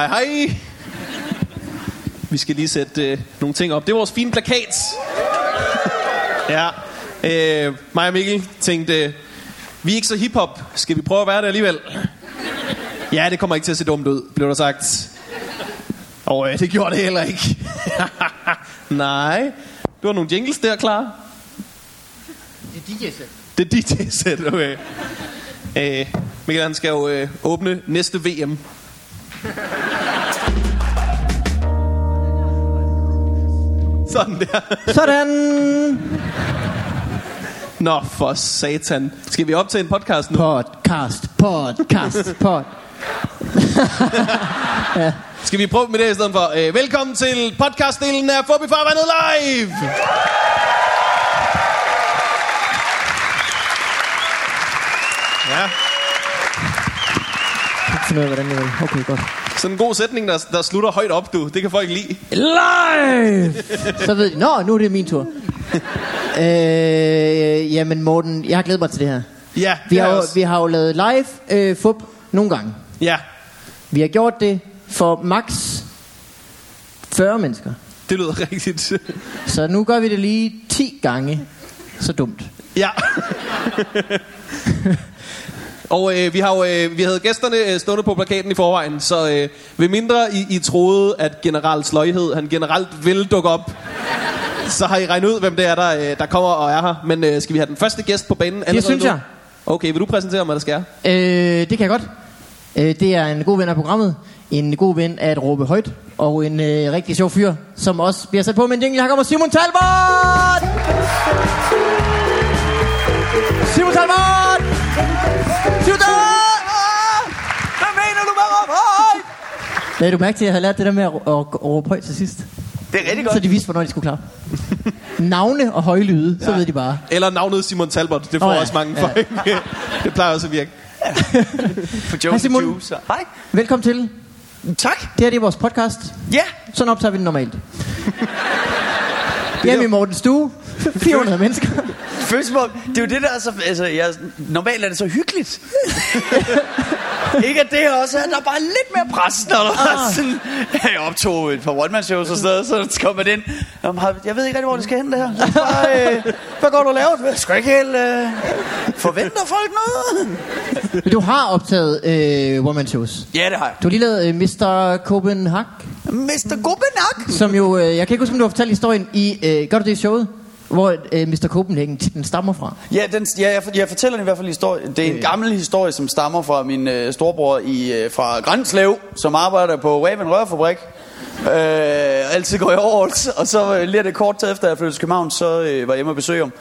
Hej, hej. Vi skal lige sætte øh, nogle ting op. Det er vores fine plakat. ja. Øh, mig og Mikkel tænkte, øh, vi er ikke så hiphop. Skal vi prøve at være det alligevel? Ja, det kommer ikke til at se dumt ud, blev der sagt. Og øh, det gjorde det heller ikke. Nej. Du har nogle jingles der klar. Det er DJ-sæt. Det er DJ-sæt, okay. Øh, Mikkel han skal jo øh, åbne næste VM. Sådan der. Sådan. Nå, for satan. Skal vi op til en podcast nu? Podcast, podcast, pod. Skal vi prøve med det i stedet for? Øh, velkommen til podcastdelen af Fobi Farvandet Live! Ja, Finde ud af, hvordan jeg vil. Okay, godt. Sådan en god sætning, der, der slutter højt op, du. Det kan folk lide. Live! Så ved de, nå, nu er det min tur. øh, jamen Morten, jeg har glædet mig til det her. Ja, Vi har, jo, også. vi har jo lavet live øh, fup nogle gange. Ja, Vi har gjort det for max 40 mennesker. det lyder rigtigt. Så nu gør vi det lige 10 gange så dumt. Ja. Og øh, vi har jo, øh, vi havde gæsterne øh, stående på plakaten i forvejen, så øh, ved mindre I, I troede, at general Sløjhed, han generelt vil dukke op, så har I regnet ud, hvem det er, der, øh, der kommer og er her. Men øh, skal vi have den første gæst på banen allerede synes nu? jeg. Okay, vil du præsentere mig, der skal Øh, det kan jeg godt. Øh, det er en god ven af programmet. En god ven af at råbe højt. Og en øh, rigtig sjov fyr, som også bliver sat på med en jingle. Her kommer Simon Talbot! Simon Talbot! Talbot! Hvad mener du med at råbe højt? Lad du mærke til, at jeg havde lært det der med at, at, at råbe højt til sidst? Det er rigtig Så godt. de vidste, hvornår de skulle klare. Navne og høje lyde, så ved de bare. Eller navnet Simon Talbot, det får Nå ja, også mange ja. folk. det plejer også at virke. For Hej, Simon. Juice. Hej. Velkommen til. Tak. Det her det er vores podcast. Ja. Sådan optager vi den normalt. Hjemme i Mortens stue. 400 mennesker. Føles som om, det er jo det der, er så, altså, jeg, normalt er det så hyggeligt. ikke at det her også er, der er bare lidt mere pres, når der Ah. er sådan, jeg optog et par one-man-shows og sådan noget, så kommer man ind, jeg ved ikke rigtig, hvor det skal hen det her. Så bare, øh, hvad går du og laver? Jeg skal ikke helt, øh, forventer folk noget? Du har optaget øh, one man shows. Ja, det har jeg. Du har lige lavet øh, Mr. Copenhagen, Mr. Gubbenak. som jo, øh, jeg kan ikke huske, om du har fortalt historien i, øh, gør du det i showet, hvor øh, Mr. Copenhagen titlen stammer fra. Ja, den, ja jeg, jeg fortæller den i hvert fald historie. Det er en gammel historie, som stammer fra min øh, storbror i, øh, fra Grænslev, som arbejder på Raven Rørfabrik. Øh, altid går i over, og så øh, lige det kort tid efter, at jeg flyttede til København, så øh, var jeg hjemme og besøge ham.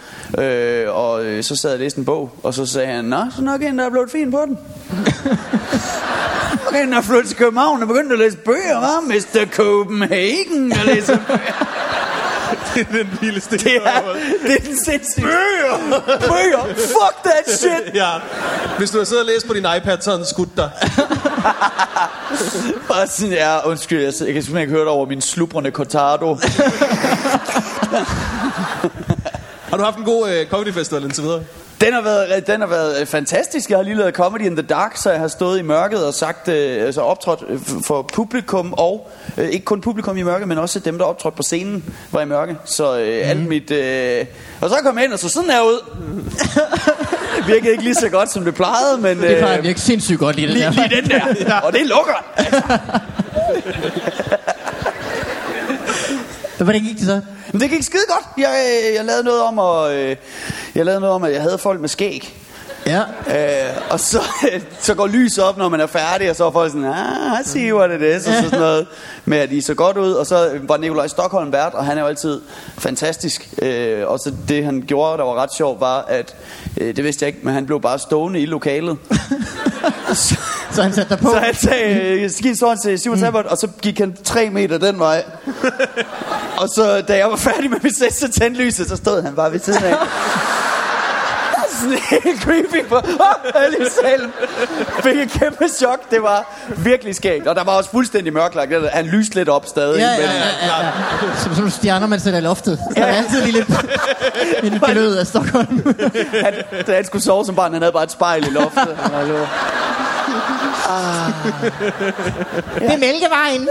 Øh, og øh, så sad jeg og læste en bog, og så sagde han, Nå, så nok en, der er blevet fin på den. Okay, når jeg flyttede til København og begyndte at læse bøger, var Mr. Copenhagen, og læse det er den vildeste det er, det er den sindssyge. Bøger! Bøger! Fuck that shit! Ja. Hvis du har siddet og læst på din iPad, så har den skudt dig. Bare sådan, ja, undskyld, jeg, jeg kan simpelthen ikke høre det over min slubrende cortado. Har du haft en god øh, comedy festival indtil videre? Den har, været, den har været øh, fantastisk. Jeg har lige lavet Comedy in the Dark, så jeg har stået i mørket og sagt, øh, altså optrådt øh, for publikum, og øh, ikke kun publikum i mørket, men også dem, der optrådte på scenen, var i mørke. Så øh, mm. alt mit... Øh, og så kom jeg ind og så sådan her ud. Virkede ikke lige så godt, som det plejede, men... Det plejer at virke sindssygt godt lige det lige, der. lige den der. Og det lukker. Hvordan gik det så? Men det gik skide godt. Jeg, øh, jeg lavede noget om, at, øh, jeg lavede noget om, at jeg havde folk med skæg. Ja. Øh, og så, så går lyset op, når man er færdig, og så er folk sådan, ah, I see what it is, og så sådan noget med, at I så godt ud. Og så var Nikolaj Stockholm vært, og han er jo altid fantastisk. Øh, og så det, han gjorde, der var ret sjovt, var, at, øh, det vidste jeg ikke, men han blev bare stående i lokalet. så, Så han satte dig på. så han sagde, øh, skidt står han til Simon Talbot, og så gik han tre meter den vej. og så, da jeg var færdig med mit sæt, så tændte lyset, så stod han bare ved siden af. Sådan helt creepy på oh, i salen. Fik et kæmpe chok. Det var virkelig skægt. Og der var også fuldstændig mørklagt. Han lyste lidt op stadig. Ja, ja, men, ja, ja, ja. Som, som stjerner, man sætter i loftet. Så er der altid lige lidt en glød af Stockholm. Han, da han skulle sove som barn, han havde bare et spejl i loftet. Var lå- Det er Mælkevejen.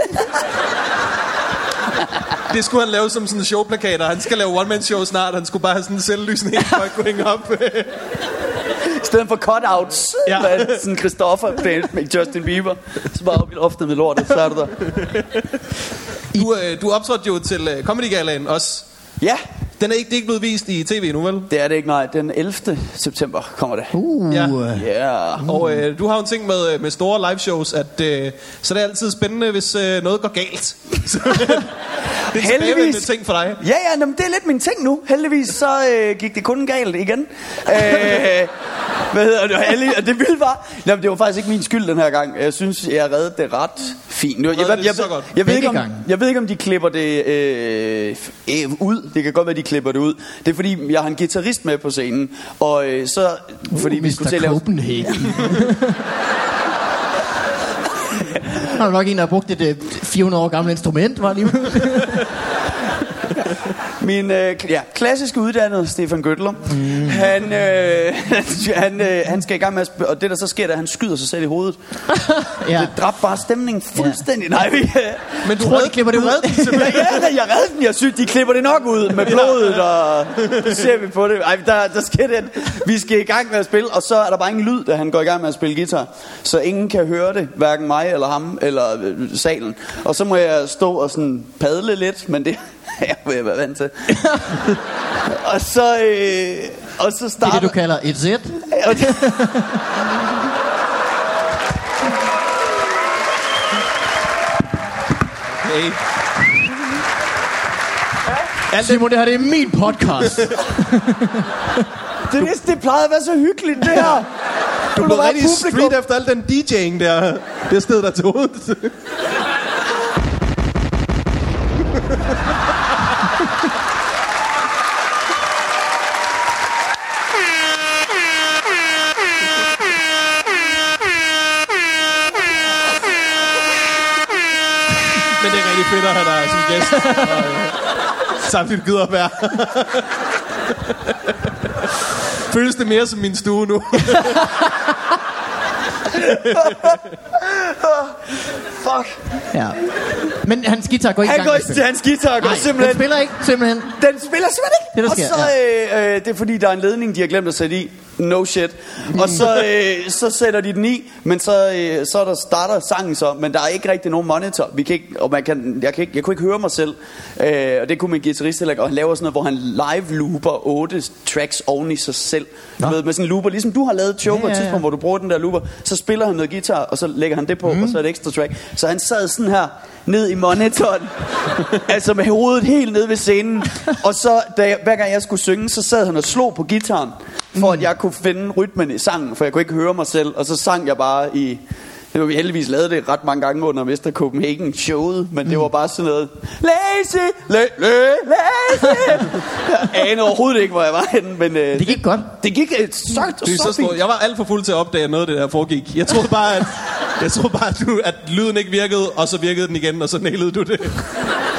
Det skulle han lave som sådan en showplakater. Han skal lave one-man-show snart. Han skulle bare have sådan en selvlysning, for at op. I stedet for cutouts. Ja. Ja. Med sådan Christoffer med Justin Bieber. Så bare op i loftet med lortet, så er du der. Du, øh, du optrådte jo til øh, Comedy Galaen også. Ja, Den er ikke, det er ikke blevet vist i tv nu, vel? det er det ikke, nej. Den 11. september kommer det. Uh. Ja. Ja. Mm. Og øh, du har jo en ting med, øh, med store live shows, at øh, så det er altid spændende, hvis øh, noget går galt. Det er en tilbagevendende ting for dig. Ja, ja, men det er lidt min ting nu. Heldigvis så øh, gik det kun galt igen. øh, hvad hedder det? Heldig- Og det vilde var... Jamen, det var faktisk ikke min skyld den her gang. Jeg synes, jeg reddede det ret fint. Nu, jeg, jeg, jeg, jeg, jeg, ved ikke, om, jeg ved ikke, om de klipper det øh, øh, ud. Det kan godt være, de klipper det ud. Det er fordi, jeg har en guitarist med på scenen. Og øh, så... Fordi vi skulle til at lave... Copenhagen. Han er nok en, der har brugt et øh, 400 år gammelt instrument, var lige Min øh, ja, klassiske uddannede Stefan Göttler, mm. han, øh, han, øh, han skal i gang med at sp- og det der så sker, det er, at han skyder sig selv i hovedet. ja. Det dræbte bare stemningen fuldstændig. Ja. Nej, vi, Men du Tror, de klipper det ud? ja, ja, jeg reddede den. Jeg synes, de klipper det nok ud med blodet, og det ser vi på det. Ej, der, der sker det, vi skal i gang med at spille, og så er der bare ingen lyd, da han går i gang med at spille guitar. Så ingen kan høre det, hverken mig eller ham, eller øh, salen. Og så må jeg stå og sådan padle lidt, men det jeg vil være vant til. og så, øh, og så Det er starter... det, du kalder et. Og det- Hey. Simon, det her det er min podcast. Det, det, det plejede at være så hyggeligt, det her. Du Nu blev rigtig publikum. street efter al den DJ'ing der. Det sted der til hovedet. At have dig som gæst. Og, øh, samtidig gider at være. Føles det mere som min stue nu? Fuck. ja. Men hans guitar går ikke i Han gang går med at til spille. hans guitar og går Nej, den simpelthen... spiller ikke, simpelthen. Den spiller simpelthen ikke. Det, der og sker, så, øh, øh, det er fordi, der er en ledning, de har glemt at sætte i. No shit. Og så, øh, så sætter de den i, men så, øh, så der starter sangen så, men der er ikke rigtig nogen monitor. Vi kan ikke, og man kan, jeg, kan ikke, jeg kunne ikke høre mig selv. Øh, og det kunne min guitarist heller ikke. Og han laver sådan noget, hvor han live looper otte tracks oven i sig selv. Du ved, med sådan en looper, ligesom du har lavet et show Ja, på et ja, ja. tidspunkt, hvor du bruger den der looper. Så spiller han noget guitar, og så lægger han det på, mm. og så er det ekstra track. Så han sad sådan her, ned i monitoren. altså med hovedet helt ned ved scenen. Og så, da jeg, hver gang jeg skulle synge, så sad han og slog på gitaren, for at jeg kunne finde rytmen i sangen, for jeg kunne ikke høre mig selv. Og så sang jeg bare i... Det var vi heldigvis lavet det ret mange gange under Mester Copenhagen showet, men det var bare sådan noget Lazy, la, la, lazy Jeg anede overhovedet ikke, hvor jeg var henne, men øh, Det gik godt. det gik øh, så, Det så, så fint. Jeg var alt for fuld til at opdage, noget det der foregik. Jeg troede bare, at, jeg troede bare, at, du, at lyden ikke virkede, og så virkede den igen, og så nailede du det.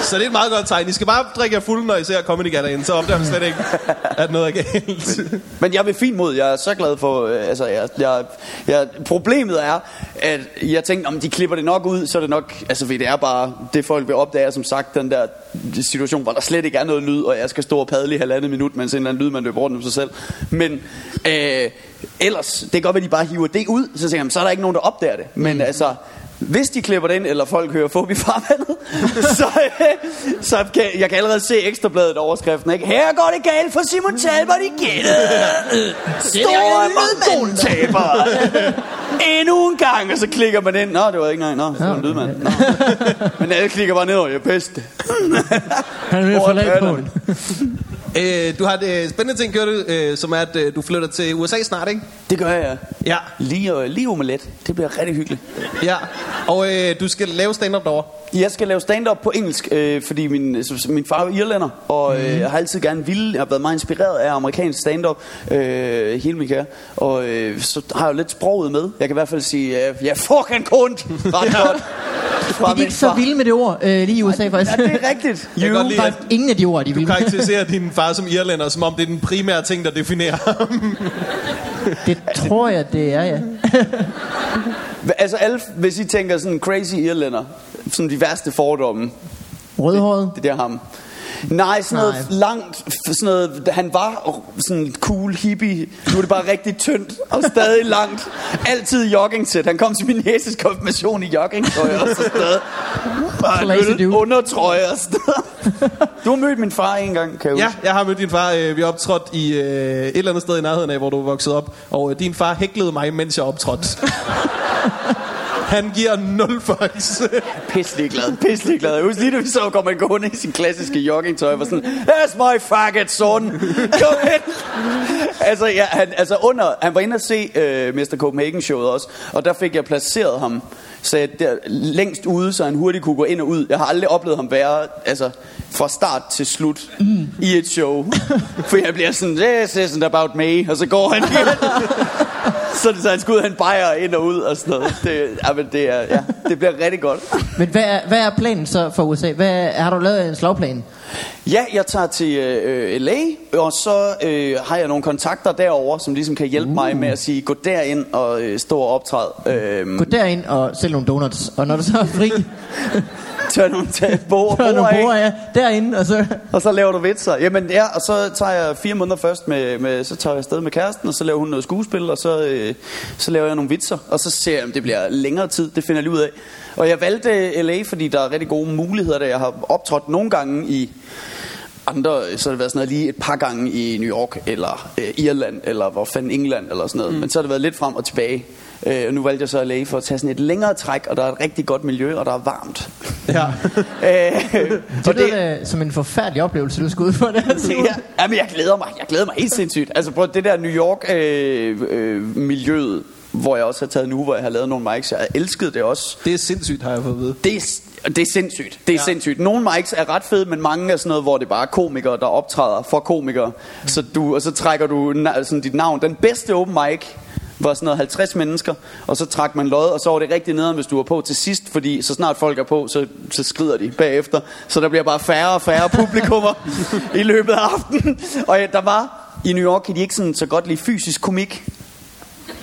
Så det er et meget godt tegn. I skal bare drikke jer fuld, når I ser Comedy Galaen, så opdager man slet ikke, at noget er galt. Men jeg er ved fint mod. Jeg er så glad for... Øh, altså, jeg, jeg, jeg, problemet er, at jeg tænkte, om de klipper det nok ud, så er det nok... Altså, fordi det er bare... Det folk vil opdage, som sagt, den der situation, hvor der slet ikke er noget lyd, og jeg skal stå og padle i halvandet minut, mens en eller anden lyd, man løber rundt om sig selv. Men øh, ellers, det kan godt være, at de bare hiver det ud, så tænker jeg, så er der ikke nogen, der opdager det. Men mm. altså... Hvis de klipper det ind, eller folk hører Fobi farvandet, så, øh, så kan, jeg kan allerede se ekstrabladet overskriften. Ikke? Her går det galt for Simon Talbot igen. Store taber. Endnu en gang, og så klikker man ind. Nå, det var ikke engang. Nå, det var en lydmand. Nå. Men alle klikker bare ned, og jeg er bedst. Han er ved at på? Øh, du har et øh, spændende ting gjort, øh, som er, at øh, du flytter til USA snart, ikke? Det gør jeg. Ja. Lige, øh, lige omelet. Det bliver rigtig hyggeligt. Ja. Og øh, du skal lave stand-up derovre. Jeg skal lave stand-up på engelsk, øh, fordi min, min far er irlænder, og øh, jeg har altid gerne ville, jeg har været meget inspireret af amerikansk stand-up øh, hele min karriere, og øh, så har jeg jo lidt sproget med. Jeg kan i hvert fald sige, øh, jeg er fucking kundt ret godt. fra De er ikke så vilde med det ord, øh, lige i USA faktisk. Ja, det er rigtigt. Jeg kan lide, Faktisk ingen af de ord, de Du vil. karakteriserer din far som irlænder, som om det er den primære ting, der definerer ham. Det tror jeg, det er, ja. Altså alle, hvis I tænker sådan crazy irlænder, sådan de værste fordomme, Rødhåret. det der ham. Nej, sådan noget Nej. langt, sådan noget, han var sådan cool hippie, nu er det bare rigtig tyndt og stadig langt. Altid jogging-sæt. Han kom til min næses konfirmation i joggingtøj og så stadig bare en undertrøje og sådan. Du har mødt min far en gang, kan jeg Ja, huske. jeg har mødt din far. øh, Vi optrådte i øh, et eller andet sted i nærheden af, hvor du er vokset op. Og din far hæklede mig, mens jeg optrådte. Han giver nul fucks. Pisselig glad, pisselig glad. Jeg husker lige, da vi så kom man gående i sin klassiske joggingtøj, var sådan, that's my faggot, son. Kom ind. altså, ja, han, altså under, han var inde og se uh, Mr. Copenhagen showet også, og der fik jeg placeret ham så der, længst ude, så han hurtigt kunne gå ind og ud. Jeg har aldrig oplevet ham være altså, fra start til slut mm. i et show. For jeg bliver sådan, this isn't about me, og så går han igen. Så, så han skal ud og han bajer ind og ud og sådan noget. Det, ja, men det, er, ja, det bliver rigtig godt. Men hvad er, hvad er planen så for USA? Hvad er, har du lavet en slagplan? Ja, jeg tager til øh, LA, og så øh, har jeg nogle kontakter derover, som ligesom kan hjælpe uh. mig med at sige, gå derind og øh, stå og optræde. Øh, Gå derind og sælg nogle donuts. Og når du så er fri, tør nogle tage bord, er nogle bord ja, derinde, og så... og så laver du vitser. Jamen ja, og så tager jeg fire måneder først med, med så tager jeg afsted med kæresten, og så laver hun noget skuespil, og så, øh, så laver jeg nogle vitser, og så ser jeg, om det bliver længere tid, det finder jeg lige ud af. Og jeg valgte LA, fordi der er rigtig gode muligheder der. Jeg har optrådt nogle gange i andre, så har det været sådan noget lige et par gange i New York, eller øh, Irland, eller hvor fanden England, eller sådan noget. Mm. Men så har det været lidt frem og tilbage. Øh, og nu valgte jeg så LA for at tage sådan et længere træk, og der er et rigtig godt miljø, og der er varmt. Ja. øh, Det og lyder som en forfærdelig oplevelse, du skulle ud på det. ja, jamen, jeg glæder mig. Jeg glæder mig helt sindssygt. Altså på det der New York øh, øh, miljøet, hvor jeg også har taget nu, hvor jeg har lavet nogle mics. Jeg elskede det også. Det er sindssygt, har jeg fået at vide. Det er, det er sindssygt. Det er ja. sindssygt. Nogle mics er ret fede, men mange er sådan noget, hvor det bare er komikere, der optræder for komikere. Så du, og så trækker du na- sådan dit navn. Den bedste open mic var sådan noget 50 mennesker, og så trak man lod, og så var det rigtig nederen, hvis du var på til sidst, fordi så snart folk er på, så, så skrider de bagefter. Så der bliver bare færre og færre publikummer i løbet af aftenen. Og ja, der var i New York, kan de ikke sådan så godt lide fysisk komik.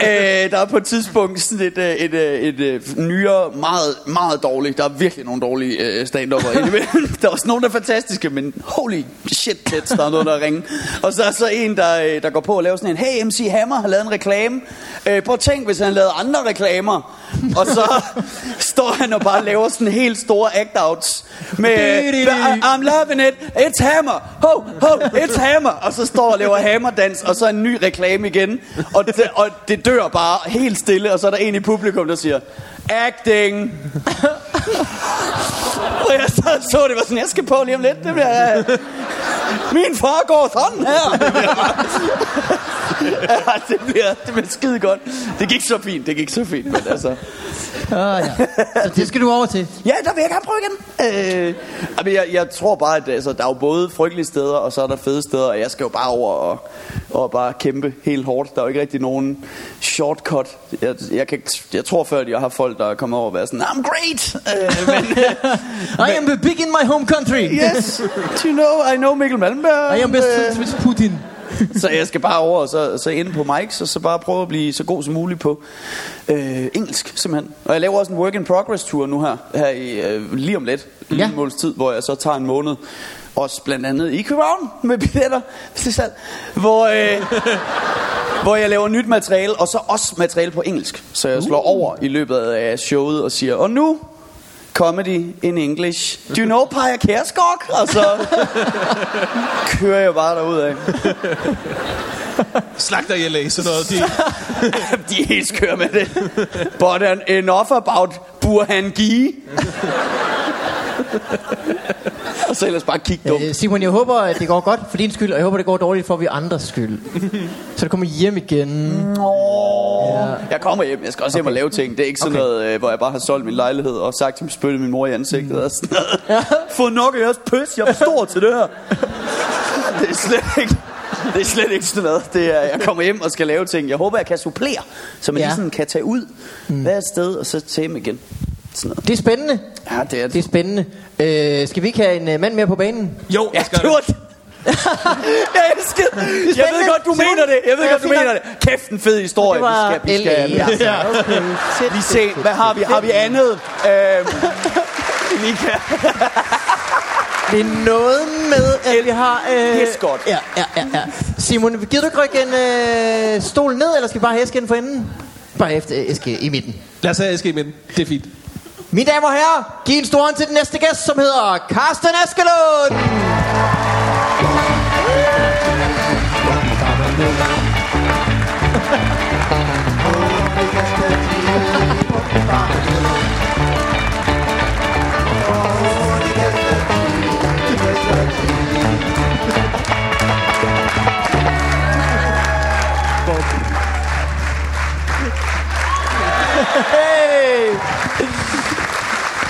Øh, der er på et tidspunkt sådan et, øh, et, et, et, et nyere, meget, meget dårligt. Der er virkelig nogle dårlige øh, stand-upper. Der er også nogle, der er fantastiske, men holy shit, der er noget, der ringer. Og så er så en, der, øh, der går på og laver sådan en, hey, MC Hammer har lavet en reklame. Øh, prøv at tænk, hvis han lavede andre reklamer. Og så står han og bare laver sådan helt store act-outs med, I'm loving it, it's Hammer, ho, ho, it's Hammer. Og så står og laver hammerdans, og så en ny reklame igen. Og det, og det dør bare helt stille, og så er der en i publikum, der siger, acting. og jeg så, så det var sådan, jeg skal på lige om lidt, det bliver... øh, Min far går sådan her. ja, det bliver, det bliver skide godt. Det gik så fint, det gik så fint, men altså... Ah, ja. Så det skal du over til. Ja, der vil jeg gerne prøve igen. Øh, jamen, jeg, jeg tror bare, at altså, der er jo både frygtelige steder, og så er der fede steder, og jeg skal jo bare over og, og bare kæmpe helt hårdt. Der er jo ikke rigtig nogen shortcut. Jeg, jeg, kan, jeg tror før, at jeg har folk, der er kommet over og været sådan, I'm great! Øh, men, I am big in my home country. yes, do you know, I know Mikkel Malmberg. I am best Øh, friends with Putin. så jeg skal bare over og så, så ind på mics, og så bare prøve at blive så god som muligt på øh, engelsk, simpelthen. Og jeg laver også en work in progress tur nu her, her i, øh, lige om lidt, Ja. ja. en måneds tid, hvor jeg så tager en måned, også blandt andet i København med billetter til salg, hvor, øh, hvor jeg laver nyt materiale, og så også materiale på engelsk. Så jeg slår over i løbet af showet og siger, og nu comedy in English. Do you know Pia Kærsgaard? Og så kører jeg bare derud af. Slagter i LA, sådan noget. De, De er helt skøre med det. But enough about Burhan Gi. og så ellers bare kigge dumt. Øh, Simon, jeg håber, at det går godt for din skyld, og jeg håber, det går dårligt for vi andres skyld. Så du kommer hjem igen. Ja. Jeg kommer hjem. Jeg skal også hjem og lave ting. Det er ikke sådan Okay. noget, øh, hvor jeg bare har solgt min lejlighed og sagt til spytte min mor i ansigtet og sådan noget. Få nok af jeres pøs. Jeg er stor til det her. det er slet ikke... det er slet ikke sådan noget. Det er, jeg kommer hjem og skal lave ting. Jeg håber, jeg kan supplere, så man Ja. ja. lige sådan kan tage ud mm. hver sted, og så til hjem igen. Sådan noget. Det er spændende. Ja, det er Det er spændende. Øh, skal vi ikke have en uh, mand mere på banen? Jo, Ja, jeg skal det det. jeg elsker det. Jeg ved godt, du mener det. Jeg ved Ja, godt, du mener det. Kæft, en fed historie. Det var vi skal, vi skal, altså. ja. Okay, fedt, Lige se, hvad har vi? Har vi andet? Øhm, vi kan. Det er noget med, at vi har... Øh, Escort. Ja, ja, ja, ja. Simon, gider du ikke rykke en øh, stol ned, eller skal vi bare have Eske ind for enden? Bare efter Eske i midten. Lad os have Eske i midten. Det er fint. Mine damer og herrer, giv en stor hånd til den næste gæst, som hedder Carsten Askelund.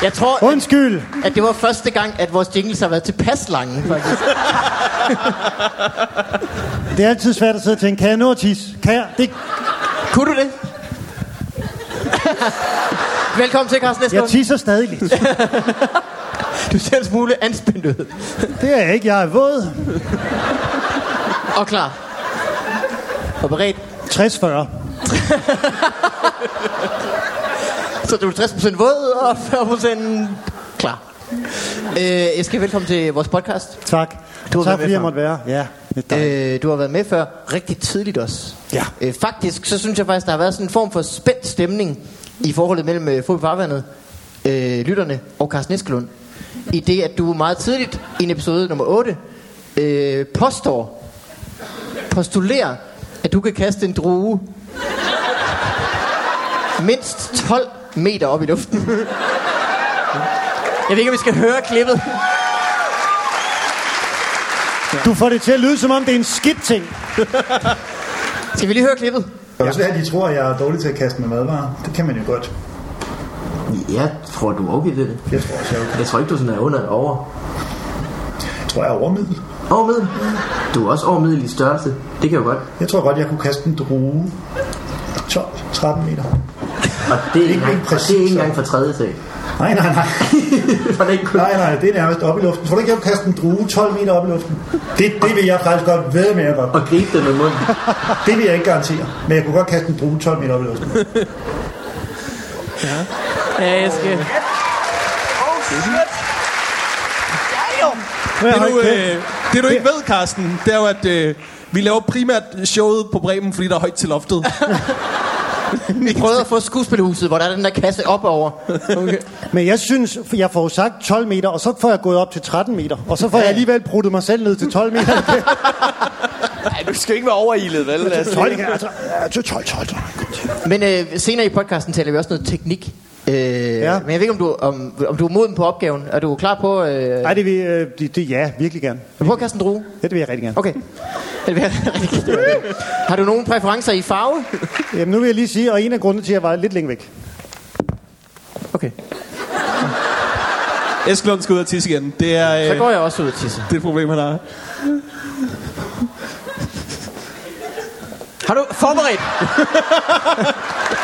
Jeg tror, at, Undskyld. at det var første gang, at vores jingles har været tilpas lange, faktisk. Det er altid svært at sidde og tænke, kan jeg nå at tisse? Kan jeg? Det, Kunne du det? Velkommen til, Carsten jeg tisser stadig lidt. Du ser en smule anspændt ud. Det er jeg ikke. Jeg er våd. Og klar. Og beredt. 60-40. Så du er 60% våd og 40% klar. Øh, jeg skal velkommen til vores podcast. Tak. Du har tak fordi jeg måtte være. Ja. Øh, du har været med før rigtig tidligt også. Ja. Øh, faktisk, så synes jeg faktisk, der har været sådan en form for spændt stemning i forholdet mellem øh, Fod i Farvandet, øh, lytterne og Carsten Eskelund. I det, at du meget tidligt i en episode nummer 8 øh, påstår, postulerer, at du kan kaste en drue mindst 12 meter op i luften. Jeg ved ikke, om vi skal høre klippet. Du får det til at lyde, som om det er en skidt ting. Skal vi lige høre klippet? Det kan også være, at de tror, at jeg er dårlig til at kaste med madvarer. Det kan man jo godt. Jeg tror, du er okay til det. Jeg tror også, jeg, er okay. Jeg tror ikke, du sådan er under eller over. jeg tror, jeg er overmiddel. Over middel? Du er også over middel i størrelse. Det kan jo godt. Jeg tror godt, jeg kunne kaste en drue 12-13 meter. Og det er ikke, Ikke engang, og præcis, det er ikke engang fra tredje sag. Nej, nej, nej. For det er ikke. Nej, nej, det er nærmest op i luften. Tror du ikke, jeg kunne kaste en drue 12 meter op i luften? Det, det vil jeg faktisk godt ved med, jeg godt. Og gribe det med munden. Det vil jeg ikke garantere. Men jeg kunne godt kaste en drue 12 meter op i luften. Ja, jeg skal... Det Hold du, kæft. øh, det du ikke ved, Carsten, det er jo, at øh, vi laver primært showet på Bremen, fordi der er højt til loftet. Vi prøvede at få skuespilhuset, hvor der er den der kasse op over. Okay. Men jeg synes, jeg får sagt 12 meter, og så får jeg gået op til 13 meter. Og så får jeg alligevel bruttet mig selv ned til 12 meter. Nej, du skal ikke være overilet, vel? Altså, 12, ikke? altså, ja, til 12, 12, 12. Men øh, senere i podcasten taler vi også noget teknik. Øh, ja. Men jeg ved ikke, om du, om, om du er moden på opgaven. Er du klar på... Øh, Nej, det vil øh, det, det, ja, virkelig gerne. vil du prøve at kaste en drue? Ja, det vil jeg rigtig gerne. Okay. Det vil jeg rigtig gerne. Har du nogle præferencer i farve? Jamen, nu vil jeg lige sige, og en af grundene til, at jeg var lidt længe væk. Okay. Eskelund skal ud og tisse igen. Det er, Så øh, går jeg også ud og tisse. det er et problem, han har. Har du forberedt?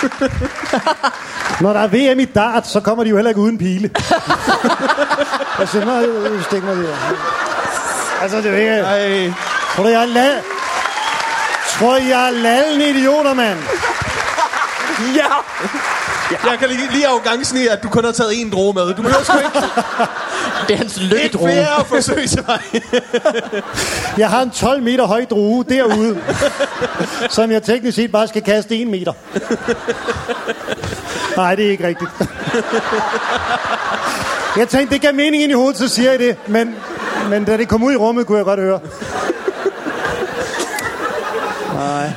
Når der er VM i dart, så kommer de jo heller ikke uden pile. jeg siger, mig, stik mig der. Altså, det er jo ikke... Ej. Tror du, jeg er lad... Tror jeg er lallende idioter, mand? ja! Jeg kan lige, lige arrogancen i, at du kun har taget én droge med. Du behøver sgu ikke Det er hans et lykkedrue. flere forsøg til mig. Jeg har en 12 meter høj drue derude, som jeg teknisk set bare skal kaste en meter. Nej, det er ikke rigtigt. Jeg tænkte, det gav mening ind i hovedet, så siger jeg det. Men, men da det kom ud i rummet, kunne jeg godt høre.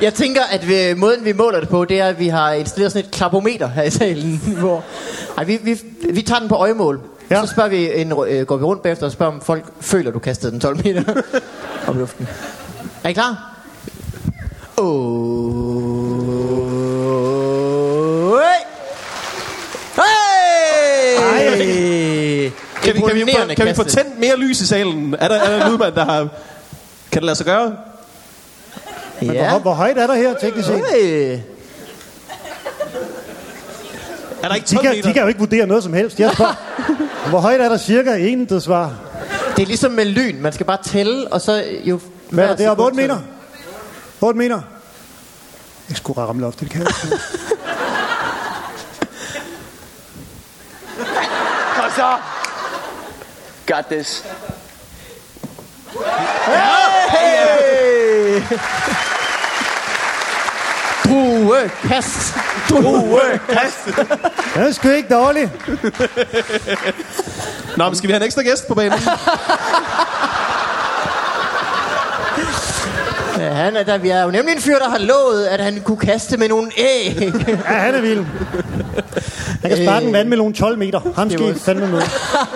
Jeg tænker, at vi, måden vi måler det på, det er, at vi har installeret sådan et klapometer her i salen. Hvor, ej, vi, vi, vi tager den på øjemål. Ja. Så spørger vi en, øh, går vi rundt bagefter og spørger, om folk føler, du kastede den 12 meter op i luften. Er I klar? Oh. Hey! Hey! Kan vi, kan, vi, få, Imponerende kan vi få tændt mere lys i salen? Er der, er der en lydmand, der har... Kan det lade sig gøre? Men Ja. hvor, hvor højt er der her, teknisk set? Øh, Er der ikke De 12 kan, meter? de kan jo ikke vurdere noget som helst. Jeg spørger, hvor højt er der cirka en, der svar? det er ligesom med lyn. Man skal bare tælle, og så jo... Hvad er det? Er sekund 8 meter? tæller. 8 meter? Jeg skulle ramme loftet, det kan jeg ikke. Kom så. Got this. Hey! Drue, kast. Drue, kast. Det er sgu ikke dårligt. Nå, men skal vi have en ekstra gæst på banen? Ja, han er, der, vi er jo nemlig en fyr, der har lovet, at han kunne kaste med nogle æg. Ja, han er vild. Han kan sparke en vandmelon 12 meter. Ham skal ikke fandme med.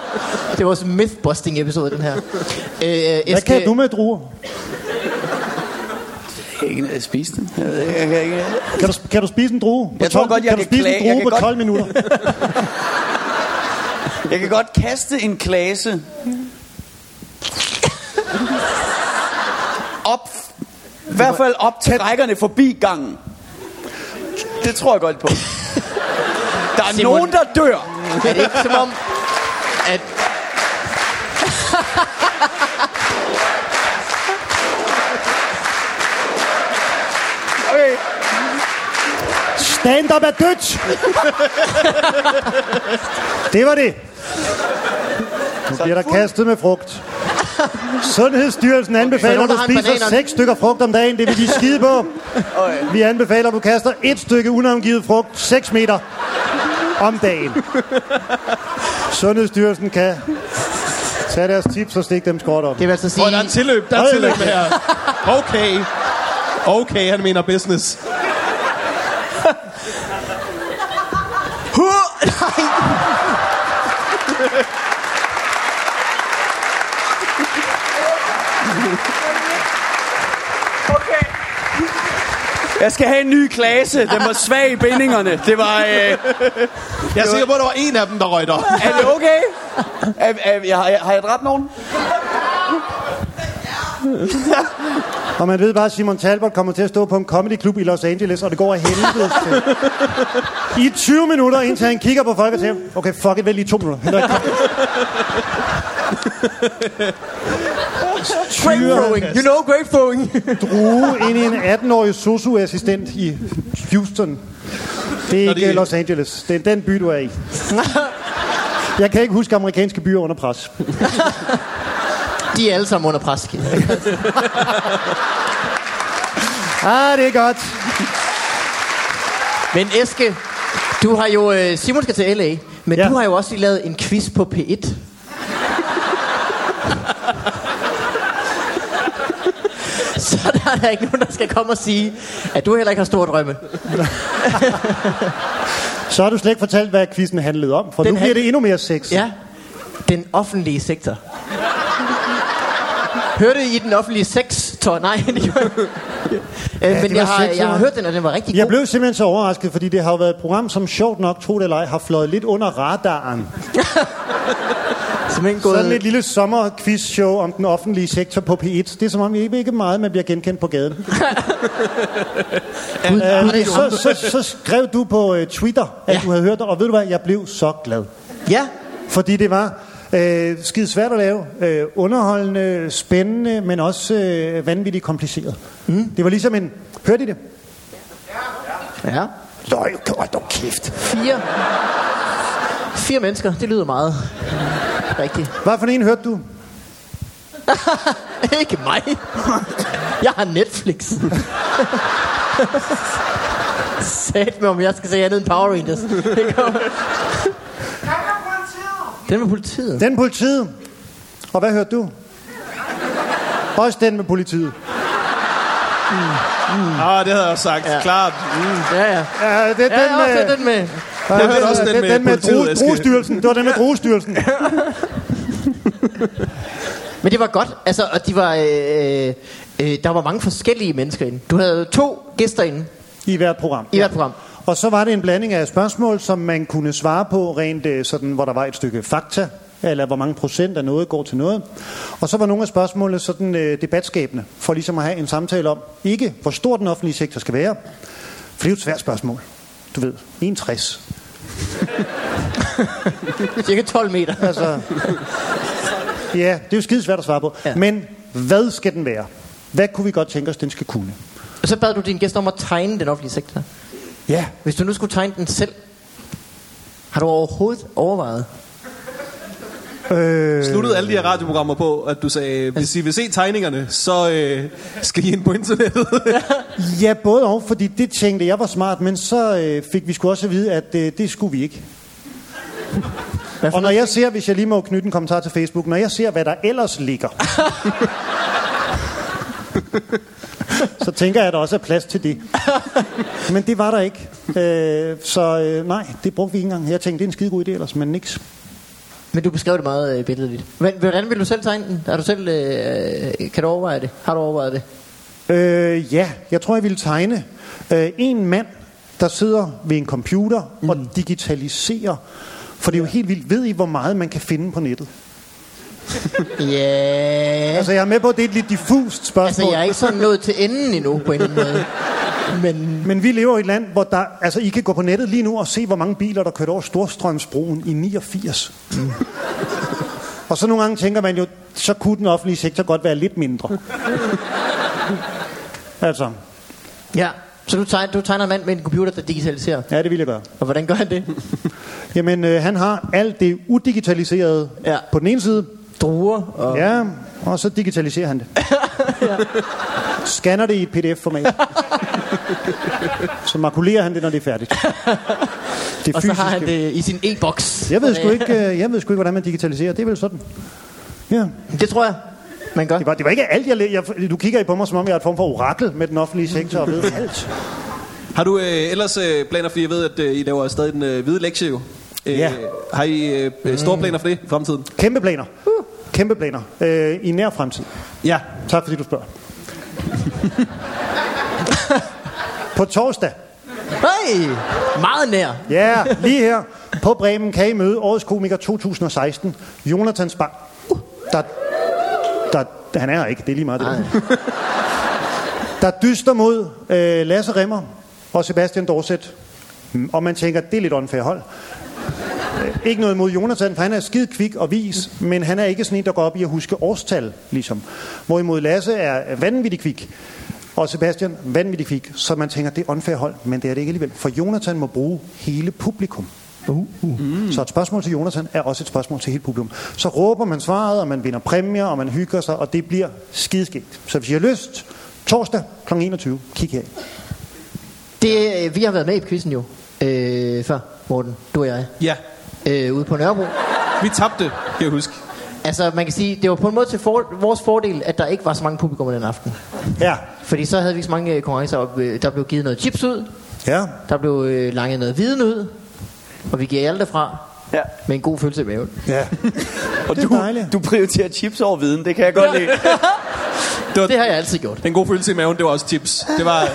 det var vores mythbusting episode, den her. Øh, Hvad Eske, kan du med druer? Ikke spise den. Jeg ved ikke, jeg kan ikke. Kan du, kan du spise en drue? På Jeg tror 12 godt, jeg kan du kan spise klage- en drue på godt- 12 minutter? Jeg kan godt kaste en klase. Op. I hvert fald op til rækkerne forbi gangen. Det tror jeg godt på. Der er Simon. nogen, der dør. er det ikke som om, Stand-up er dødt! Det var det. Nu bliver der kastet med frugt. Sundhedsstyrelsen anbefaler, at du en spiser. 6 stykker frugt om dagen. Det vil de skide på. Vi anbefaler, at du kaster et stykke unavngivet frugt 6 meter om dagen. Sundhedsstyrelsen kan tage deres tips og stikke dem skråt om. det vil altså sige... Åh, der er en tilløb. Der er Hold tilløb her. Okay. Okay, han mener business. Jeg skal have en ny klase. Den var svag i bindingerne. Det var... Øh, Jeg er sikker på, at der var en af dem, der røg der. er det okay? Er, er, jeg, har, jeg, har jeg dræbt nogen? Og man ved bare, at Simon Talbot kommer til at stå på en comedy klub i Los Angeles, og det går af helvede til. I 20 minutter, indtil han kigger på folk og siger, okay, fuck it, vel lige to minutter. Ikke- Grapefrowing. You know grapefrowing. Drue ind i en 18-årig sosu-assistent i Houston. Det er ikke Los Angeles. Det er den by, du er i. Jeg kan ikke huske amerikanske byer under pres. De er alle sammen under pres. Ah, det er godt. Men Eske, du har jo... øh, Simon skal til L.A., men ja. du har jo også lige lavet en quiz på P1. Så der er der ikke nogen, der skal komme og sige, at du heller ikke har store drømme. Så har du slet ikke fortalt, hvad quizzen handlede om, for Den nu bliver det endnu mere sex. Ja, den offentlige sektor. Hørte I den offentlige sektor? Nej, det gjorde jeg ikke. Øh, Men jeg har, jeg har ja. hørt den, og den var rigtig Jeg god. blev simpelthen så overrasket, fordi det har jo været et program, som sjovt nok, tro det eller ej, har fløjet lidt under radaren. Simpelthen gået... Sådan et lille sommerquiz-show om den offentlige sektor på P1. Det er som om, vi ikke ikke meget, man bliver genkendt på gaden. Gud, Øh, så, så, så skrev du på uh, Twitter, at Ja. du havde hørt det, og ved du hvad, jeg blev så glad. Ja, Fordi det var øh, skide svært at lave, øh, underholdende, spændende, men også øh, vanvittigt kompliceret. Mm. Det var ligesom en... Hørte I det? ja. Løj, hold dog kæft. Fire. Fire mennesker, det lyder meget rigtigt. Hvad for en hørte du? Ikke mig. Jeg har Netflix. Sat mig, om jeg skal se andet end Power Rangers. Den med politiet. Den politiet. Og hvad hørte du? Også den med politiet. Ah, det havde jeg også sagt. Ja. Klart. Mm. Ja, ja. Ja, det er Ja, den også med... den med. Jeg hørte også den med den med Dro-. Drogestyrelsen. Det var den med Drogestyrelsen. Men det var godt, altså, og de var, øh, øh, der var mange forskellige mennesker inde. Du havde to gæster inde I hvert program. i hvert program. Og så var det en blanding af spørgsmål, som man kunne svare på rent øh, sådan, hvor der var et stykke fakta eller hvor mange procent af noget går til noget. Og så var nogle af spørgsmålene sådan øh, debatskabende, for ligesom at have en samtale om, ikke hvor stor den offentlige sektor skal være, for det er jo et svært spørgsmål. Du ved, 61. Cirka 12 meter. Altså, ja, det er jo skide svært at svare på. Ja. Men hvad skal den være? Hvad kunne vi godt tænke os, den skal kunne? Og så bad du din gæst om at tegne den offentlige sektor. Ja, Hvis du nu skulle tegne den selv, har du overhovedet overvejet? Øh, Sluttede alle de her radioprogrammer på, at du sagde, hvis I vil se tegningerne, så øh, skal I ind på internettet. ja, både og, fordi det tænkte jeg var smart, men så øh, fik vi sgu også at vide, at øh, det skulle vi ikke. Og når jeg ser, hvis jeg lige må knytte en kommentar til Facebook, når jeg ser, hvad der ellers ligger, så tænker jeg, at der også er plads til det. Men det var der ikke. Øh, så øh, nej, det brugte vi ikke engang. Jeg tænkte, det er en skide god idé ellers, men niks. Men du beskrev det meget øh, billedligt. Men hvordan vil du selv tegne den? Er du selv, øh, kan du overveje det? Har du overvejet det? Øh, ja, jeg tror, jeg ville tegne øh, en mand, der sidder ved en computer mm. og digitaliserer. For det er jo helt vildt. Ved I, hvor meget man kan finde på nettet? Ja. Altså, jeg er med på, at det er et lidt diffust spørgsmål. Altså, jeg er ikke sådan nået til enden endnu på en eller anden måde. Men Men vi lever i et land, hvor der, altså, I kan gå på nettet lige nu og se, hvor mange biler, der kørte over Storstrømsbroen i 89. Mm. og så nogle gange tænker man jo, så kunne den offentlige sektor godt være lidt mindre. altså, ja, så du tegner, du tegner en mand med en computer, der digitaliserer. ja, det vil jeg gøre. Og hvordan gør han det? Jamen, øh, han har alt det udigitaliserede Ja. på den ene side, Druer og... Ja, og så digitaliserer han det. Scanner det i et pdf-format. så makulerer han det, når det er færdigt. Det Og så har han fysiske. det i sin e-boks. Jeg ved, sgu ikke, øh, jeg ved sgu ikke, hvordan man digitaliserer. Det er vel sådan. Ja. Det tror jeg, man gør. Det var, det var ikke alt, jeg, læ- jeg... Du kigger i på mig, som om jeg er et form for orakel med den offentlige sektor og ved alt. Har du øh, ellers øh, planer, fordi jeg ved, at øh, I laver stadig den øh, hvide lektie jo. Øh, Ja. Har I øh, store planer for det i fremtiden? Kæmpe planer. Kæmpe planer. Øh, I nær fremtid. Ja. Tak fordi du spørger. på torsdag Hey, meget nær. Ja, lige her på Bremen kan I møde årets komiker 2016, Jonathan Spang. Der, der, han er ikke, det er lige meget det. Der dyster mod øh, Lasse Remmer og Sebastian Dorset. Og man tænker, det er lidt unfair hold. Øh, Ikke noget mod Jonathan, for han er skide kvik og vis, men han er ikke sådan en, der går op i at huske årstal, ligesom. Hvorimod Lasse er vanvittig kvik, og Sebastian vanvittig kvik, så man tænker, det er unfair hold, men det er det ikke alligevel. For Jonathan må bruge hele publikum. Uh, uh. Mm. Så et spørgsmål til Jonathan er også et spørgsmål til hele publikum. Så råber man svaret, og man vinder præmier, og man hygger sig, og det bliver skideskægt. Så hvis I har lyst, torsdag kl. 21, kig her. Det, øh, vi har været med i quizzen jo. Øh, før, Morten, du og jeg. Ja. Øh, ude på Nørrebro. Vi tabte, kan jeg huske. Altså, man kan sige, det var på en måde til for, vores fordel, at der ikke var så mange publikum den aften. Ja, Fordi så havde vi ikke så mange øh, konkurrencer. og, øh, Der blev givet noget chips ud. ja. Der blev øh, langet noget viden ud. Og vi giver jer det fra Ja. med en god følelse i maven. ja. Og Det er du, dejligt. du prioriterer chips over viden, det kan jeg godt lide. Det var Det har jeg altid gjort. en god følelse i maven, det var også tips. Det var,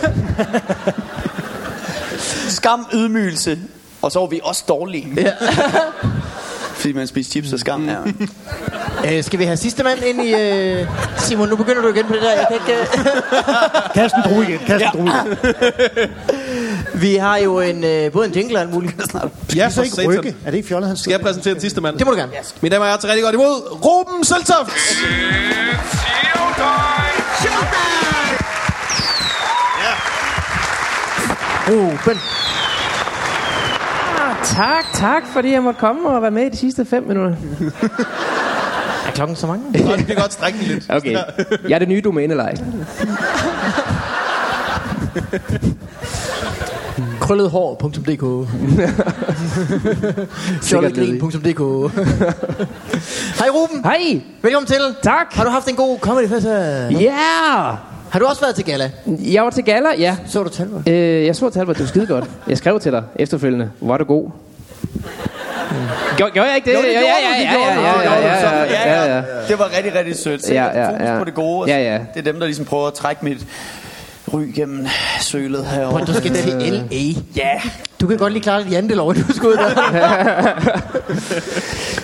Skam, ydmygelse, og så var vi også dårlige. Ja. Fordi man spiser chips og skam. Ja. Øh, skal vi have sidste mand ind i... Øh... Simon, nu begynder du igen på det der. Jeg kan ikke, øh... Kast en drue igen, kast en drue igen. Vi har jo en, øh, både en jingle og alt muligt. ja, Så ikke rykke. Er det ikke fjollet, han Skal jeg præsentere den sidste mand? Det må du gerne. Mine damer og herrer, til rigtig godt imod Ruben Søltoft. Ruben. Tak, tak, fordi jeg måtte komme og være med i de sidste fem minutter. Er klokken så mange? Og det kan godt strække den lidt. Okay, jeg er det nye domænelej. Krølledhår.dk Fjollegrin.dk Hej Ruben. Hej! Velkommen til. Tak! Har du haft en god comedy fest? Ja! Yeah! Har du også været til gala? Jeg var til gala, ja. Så du Talbot? Øh, jeg så Talbot, det var skide godt. Jeg skrev til dig efterfølgende. Var du god? Gjorde, gjorde jeg ikke det? Jo, det ja, gjorde ja, du, det ja, ja, det Så- var rigtig, rigtig sødt. Sæt Ja, ja, fokus ja. på det gode. Ja, ja. Det er dem, der ligesom prøver at trække mit ry gennem sølet Prøv, herovre. du skal til L.A. Ja. Du kan godt lige klare det jantelov, du skal ud der.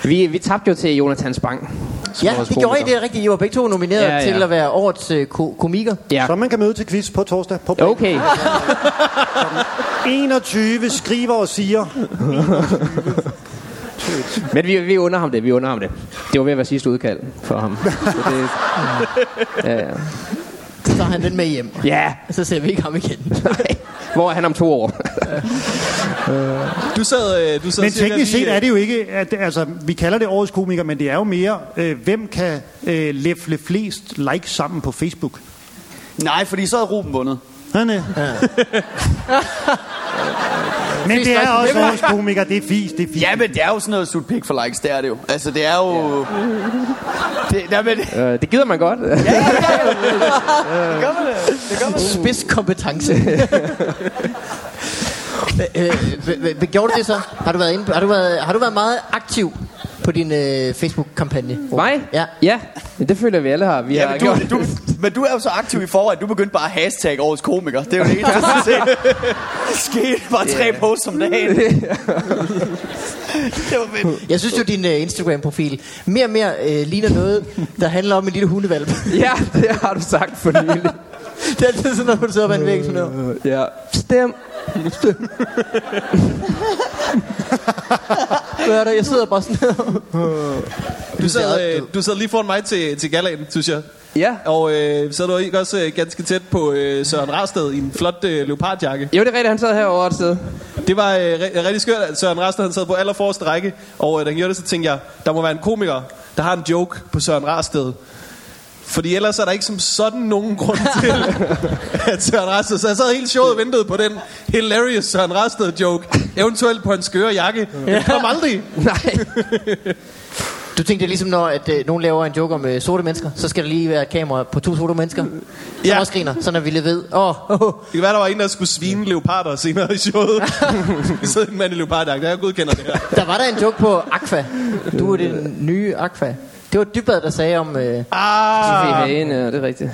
Vi, vi tabte jo til Jonathan Spang. Som Ja, det gjorde I, det er rigtigt. I var begge to nomineret Ja, ja. til at være årets øh, ko- komiker. Ja, Så man kan møde til quiz på torsdag på Bremen. okay. 21 skriver og siger. Men vi, vi under ham det, vi under ham det. Det var ved at være sidste udkald for ham. Så det, ja, ja. Så tager han den med hjem. ja, Så ser vi ikke ham igen. hvor er han om to år? Du sad, øh, du sad Men teknisk set øh, er det jo ikke, at, altså, vi kalder det årets komiker, men det er jo mere, øh, hvem kan øh, læfle flest likes sammen på Facebook? Nej, fordi så havde Ruben vundet. Han er. Men det er også årets komiker, det er fis, det er fis. Ja, men det er jo sådan noget sut pik for likes, det er det jo. Altså, det er jo... Det, nej, men, det Øh, det gider man godt. gør man det. Det gør man det. Spidskompetence. Øh, øh, hvad- hvad gjorde du det så? Har du været, inde har du været, har du været meget aktiv på din øh, Facebook-kampagne? Mig? Ja. Ja, men det føler vi alle har. Vi Ja, har men, gjort. du, du, men du er jo så aktiv i forvejen, du begyndte bare at hashtag årets komiker. Det er jo det eneste, der set. skete bare tre posts om dagen. det var fedt. Jeg synes jo, din øh, Instagram-profil mere og mere øh, ligner noget, der handler om en lille hundevalp. Ja, det har du sagt for nylig. det er altid sådan hvor du sidder på en væg sådan noget. Ja. Stem. Hvad er der? Jeg sidder bare sådan her. Du sad, øh, du sad lige foran mig til, til galaen, synes jeg. Ja. Og øh, så er du ikke også øh, ganske tæt på øh, Søren Rasted i en flot øh, leopardjakke. Jo, det er rigtigt, han sad herovre et sted. Det var øh, ri- rigtig skørt, at Søren Rasted han sad på allerforreste række. Og øh, da han gjorde det, så tænkte jeg, der må være en komiker, der har en joke på Søren Rasted. Fordi ellers er der ikke som sådan nogen grund til, at Søren Rasted... Så jeg sad helt showet og ventede på den hilarious Søren Rasted joke. Eventuelt på en skøre jakke. Det kom aldrig. Nej. Du tænkte ligesom når at, øh, nogen laver en joke om øh, sorte mennesker, så skal der lige være et kamera på to sorte mennesker, som Ja. også griner, sådan at vi lige ved, åh, oh, oh, Det kan være, der var en, der skulle svine leoparder senere i showet. Vi sidder en mand i leopardjakke. Jeg godkender det her. der var der en joke på Aqua. Du er den nye Aqua. Det var Dybad, der sagde om øh, Ah, Hagen, ja, det er rigtigt.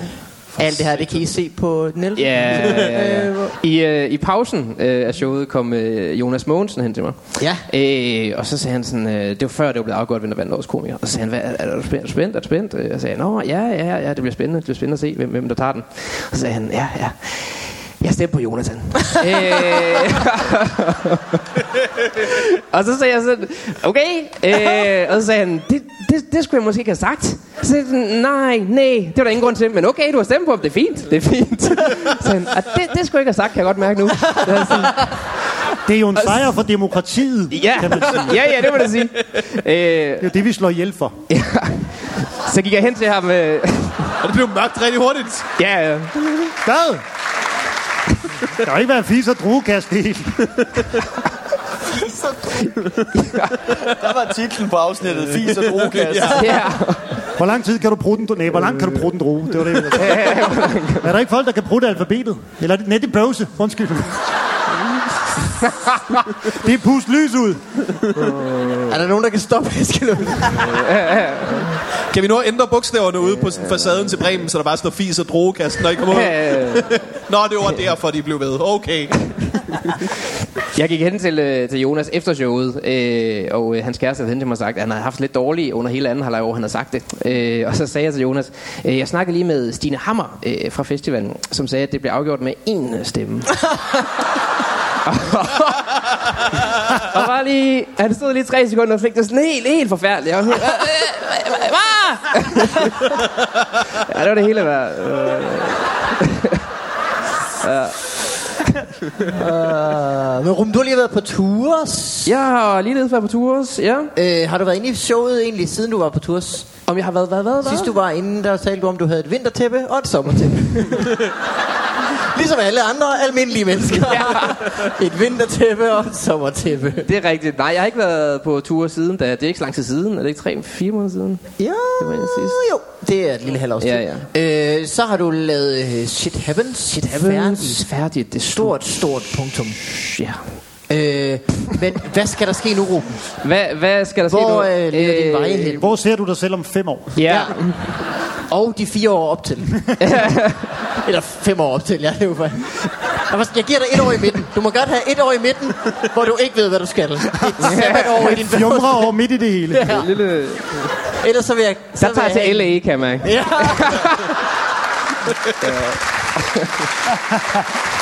alt det her, det kan I se på den 11. Ja, ja, ja. I, øh, I pausen øh, af showet kom øh, Jonas Mogensen hen til mig. Ja. Øh, og så sagde han sådan, øh, det var før det var blevet afgjort, hvem der vandt årets komiker. Og så sagde han, Hvad, er, er du spændt? Er du spændt? Er du spændt? Øh, Jeg sagde, nå, ja, ja, ja, det bliver spændende. Det bliver spændende at se, hvem, hvem der tager den. Og så sagde han, ja, ja. Jeg stemte på Jonathan. øh, og så sagde jeg sådan, okay. Øh, og så sagde han, det, det, det skulle jeg måske ikke have sagt. Så sagde sådan, nej, nej, det var der ingen grund til. Men okay, du har stemt på ham, det er fint, det er fint. Så han, "Ah, det, det skulle jeg ikke have sagt, kan jeg godt mærke nu. Jeg sådan, Det er jo en sejr for demokratiet, ja, kan man sige. ja, ja, det må jeg sige. Øh, Det er jo det, vi slår ihjel for. ja. Så gik jeg hen til ham. Øh, og det blev mørkt rigtig hurtigt. ja, ja. Hvad? Der har ikke været fis og druekast det hele. Der var titlen på afsnittet, Fis og drogekast. ja. Hvor lang tid kan du bruge den? Nej, hvor langt kan du bruge den droge? Det var det, jeg. Er der ikke folk, der kan bruge det alfabetet? Eller er det net i bøvse? Undskyld. Det er pust lys ud. Er der nogen, der kan stoppe Eskelund? Kan vi nu ændre bogstaverne ude på sådan facaden til Bremen, så der bare står fis og drogekast, når I kommer ud? Øh, Nå, det var derfor, de blev ved. Okay. Jeg gik hen til, øh, til Jonas efter showet, øh, og øh, hans kæreste havde hen til mig og sagt, at han havde haft lidt dårligt under hele anden halvleg år, han havde sagt det. Øh, og så sagde jeg til Jonas, øh, jeg snakkede lige med Stine Hammer øh, fra festivalen, som sagde, at det blev afgjort med én stemme. Og bare lige, han stod lige tre sekunder og fik det sådan helt, helt forfærdeligt. Jeg var helt, "Øh, øh, øh, hvad? ja, det var det hele værd. Uh, men Rum, du har lige været på tours. Jeg har lige ledet på tours, ja. Øh, har du været inde i showet egentlig, siden du var på tours? Om jeg har været, hvad, hvad, hvad? Sidst du var inde, der talte du om, du havde et vintertæppe og et sommertæppe. ligesom alle andre almindelige mennesker. ja. Et vintertæppe og et sommertæppe. Det er rigtigt. Nej, jeg har ikke været på tur siden, da det er ikke så lang tid siden. Er det ikke tre, fire måneder siden? Ja, Det var jo. Det er et lille halvårs tid. Ja, Øh, så har du lavet uh, Shit Happens. Shit Færdigt. Færdigt. Det er Stort, stort punktum. Ja. Øh, men hvad skal der ske nu, Ruben? Hvad, hvad skal der ske Hvor nu? øh, leder din veje hen? Hvor ser du dig selv om fem år? Ja. Og de fire år op til. Eller fem år op til, ja. Det er jo for... Jeg var- Jeg giver dig et år i midten. Du må godt have et år i midten, hvor du ikke ved, hvad du skal. Et sabbatår i din Fjumre over midt i det hele. Ja. Lille... Ellers så vil jeg... Så Der tager jeg til LA, kan jeg mærke. Ja.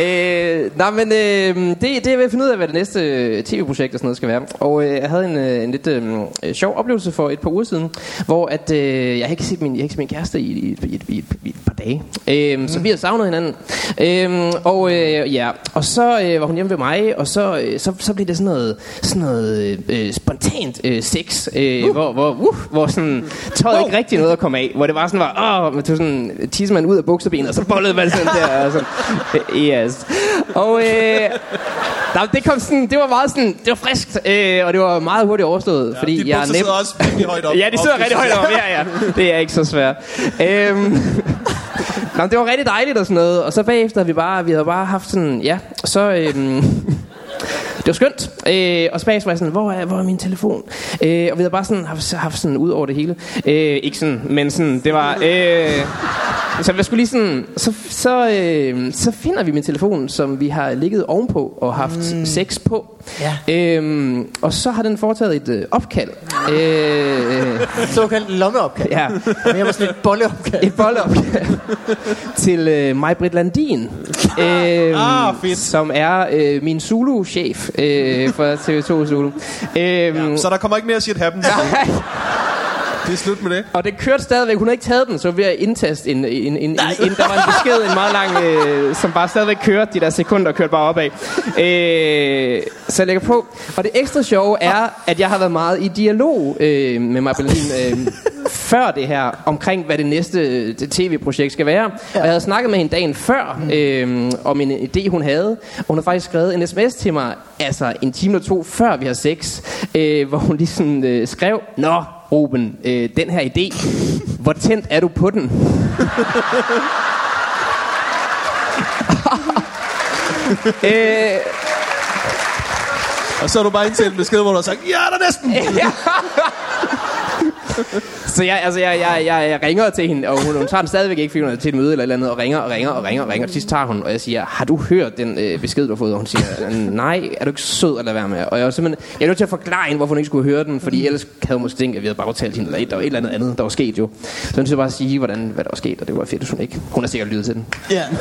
Øh, nej, men øh, det, det er ved at finde ud af, hvad det næste øh, tv-projekt og sådan noget skal være. Og øh, jeg havde en, øh, en lidt øh, sjov oplevelse for et par uger siden, hvor at, øh, jeg ikke set min, jeg ikke set min kæreste i, i, i, i, i et par dage. Øh, mm. Så vi har savnet hinanden. Øh, og øh, ja, og så øh, var hun hjemme ved mig, og så, øh, så, så blev det sådan noget, sådan noget øh, spontant øh, sex, øh, uh. hvor, hvor, uh, hvor sådan, tøjet ikke rigtig noget at komme af. Hvor det var sådan, var, åh, man tog sådan tissemand ud af buksebenet, og så bollede man sådan der. Og sådan, øh, yes. Og øh, nej, det kom sådan, det var meget sådan, det var friskt, øh, og det var meget hurtigt overstået, ja, fordi Dit jeg nem- sidder også virkelig højt op. Ja, de sidder rigtig højt op. Ja, ja. Det er ikke så svært. Øhm, Nå, det var rigtig dejligt og sådan noget. Og så bagefter vi bare, vi havde bare haft sådan, ja, så... Øhm, det var skønt. Øh, og så bagefter var sådan, hvor er, hvor er min telefon? Øh, og vi havde bare sådan haft, haft sådan ud over det hele. Øh, ikke sådan, men sådan, det var... Øh, så jeg skulle lige sådan, så, så, øh, så finder vi min telefon, som vi har ligget ovenpå og haft mm. sex på. Ja. Øhm, og så har den foretaget et øh, opkald. Øh, Såkaldt lommeopkald. ja, Men jeg var sådan et bolleopkald. et boldopkald til øh, Maj-Brit Landin, øh, Ah, fedt. som er øh, min Zulu-chef øh, for TV2 Zulu. Øh, Så der kommer ikke mere shit happen. nej, Det er slut med det. og det kørte stadigvæk. Hun har ikke taget den, så vi har indtaste en, en, en, en, en, der var en besked, en meget lang, øh, som bare stadigvæk kørte de der sekunder, kørte bare opad. Øh, så jeg lægger på. Og det ekstra sjove er, at jeg har været meget i dialog øh, med Maja Berlin, øh, før det her, omkring hvad det næste øh, det tv-projekt skal være. Og jeg havde snakket med hende dagen før, øh, om en idé, hun havde. Og hun har faktisk skrevet en sms til mig, altså en time eller to før vi har sex, øh, hvor hun lige sådan øh, skrev, Nå, Ruben, øh, den her idé, hvor tændt er du på den? øh, Og så har du bare indtalt en besked, hvor du har sagt, ja, der er næsten. så jeg, altså, jeg, jeg, jeg, jeg ringer til hende, og hun, hun tager den stadigvæk ikke, fordi hun er til et møde eller et eller andet, og ringer og ringer og ringer og ringer. Og til sidst tager hun, og jeg siger, har du hørt den øh, besked, du har fået? Og hun siger, nej, er du ikke sød at lade være med? Og jeg var simpelthen, jeg er nødt til at forklare hende, hvorfor hun ikke skulle høre den, fordi ellers havde hun måske tænkt, at vi havde bare aftalt hende, eller et, der var et eller andet andet, der var sket jo. Så jeg nødt til bare at sige, hvordan, hvad der var sket, og det var fedt, hvis hun ikke. Hun har sikkert lyttet til den. Ja.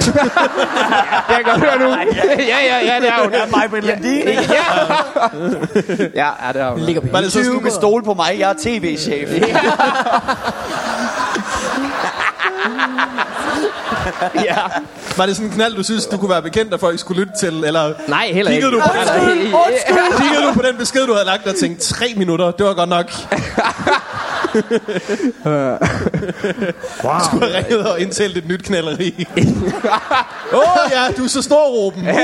Det kan jeg godt høre nu. ja, ja, ja, det er hun. Ja, mig, Britt Landin. Ja, ja, ja, det er hun. Var det så, Du kan stole på mig, jeg er tv-chef. Ja. Var det sådan en knald, du synes, du kunne være bekendt, at folk skulle lytte til? Eller Nej, heller ikke. du på, den, nej. kiggede du på den besked, du havde lagt og tænkte, tre minutter, det var godt nok. Wow. Du har ringet og indtalt et nyt knalleri. Åh oh, ja, du er så stor, Ruben. Uh.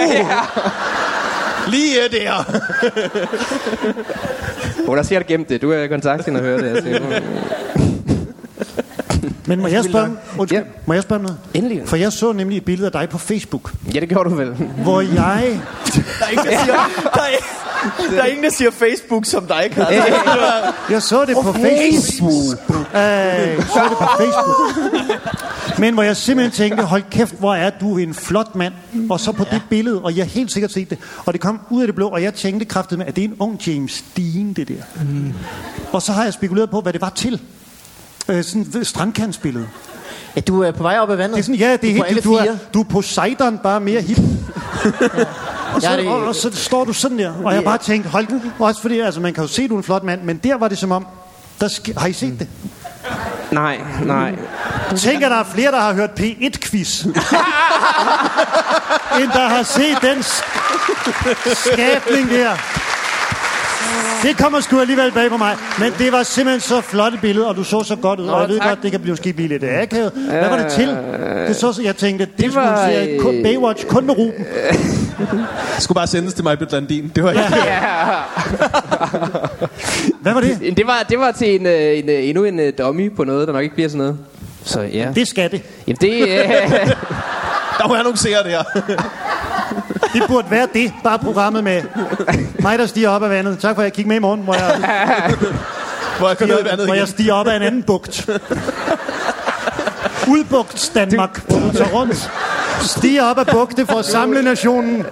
Lige øh, der. Hun har sikkert gemt det. Du er i kontakt hende og høre det. Jeg siger, Men må jeg spørge, undskyld, Ja. må jeg spørge noget? Endelig. For jeg så nemlig et billede af dig på Facebook, Ja, det gjorde du vel. hvor jeg... Der er ingen, der siger, der er, der er ingen, der siger Facebook som dig, Carsten. Jeg så det på Facebook. Øh, jeg så det på Facebook. Men hvor jeg simpelthen tænkte, hold kæft, hvor er du en flot mand. Og så på det billede, og jeg har helt sikkert set det. Og det kom ud af det blå, og jeg tænkte kraftet med, at det er en ung James Dean, det der. Og så har jeg spekuleret på, hvad det var til. Øh, sådan et strandkantsbillede. Ja, du er på vej op ad vandet. Det er sådan, ja, det er Du helt, du, er, du er Poseidon, bare mere hip. og, så, Ja, det- og, og, så står du sådan der, og jeg bare tænkte, hold også fordi, altså man kan jo se, du er en flot mand, men der var det som om, der sk- har I set det? Nej, nej. Tænk, at der er flere, der har hørt P1-quiz, end der har set den sk- skabning der. Det kommer sgu alligevel bag på mig. Men det var simpelthen så flot et billede, og du så så godt ud. Nå, og jeg ved tak. godt, det kan blive, måske blive lidt akavet. Hvad var det til? Det så, så jeg tænkte, det, det var, skulle sige, kun øh, Baywatch, kun med Ruben. Det skulle bare sendes til mig, Britt Landin. Det var ikke... Ja. Hvad var det? Det var, det var til en, øh, en, øh, endnu en øh, dummy på noget, der nok ikke bliver sådan noget. Så ja. Det skal det. Jamen det... Øh, Der må jeg nogle seere der. Det burde være det. Bare programmet med mig, der stiger op af vandet. Tak for, at jeg kiggede med i morgen. Hvor jeg... Hvor jeg i vandet hvor jeg stiger op af en anden bugt. Udbugt Danmark, tager rundt. Stiger op af bugte for at samle nationen.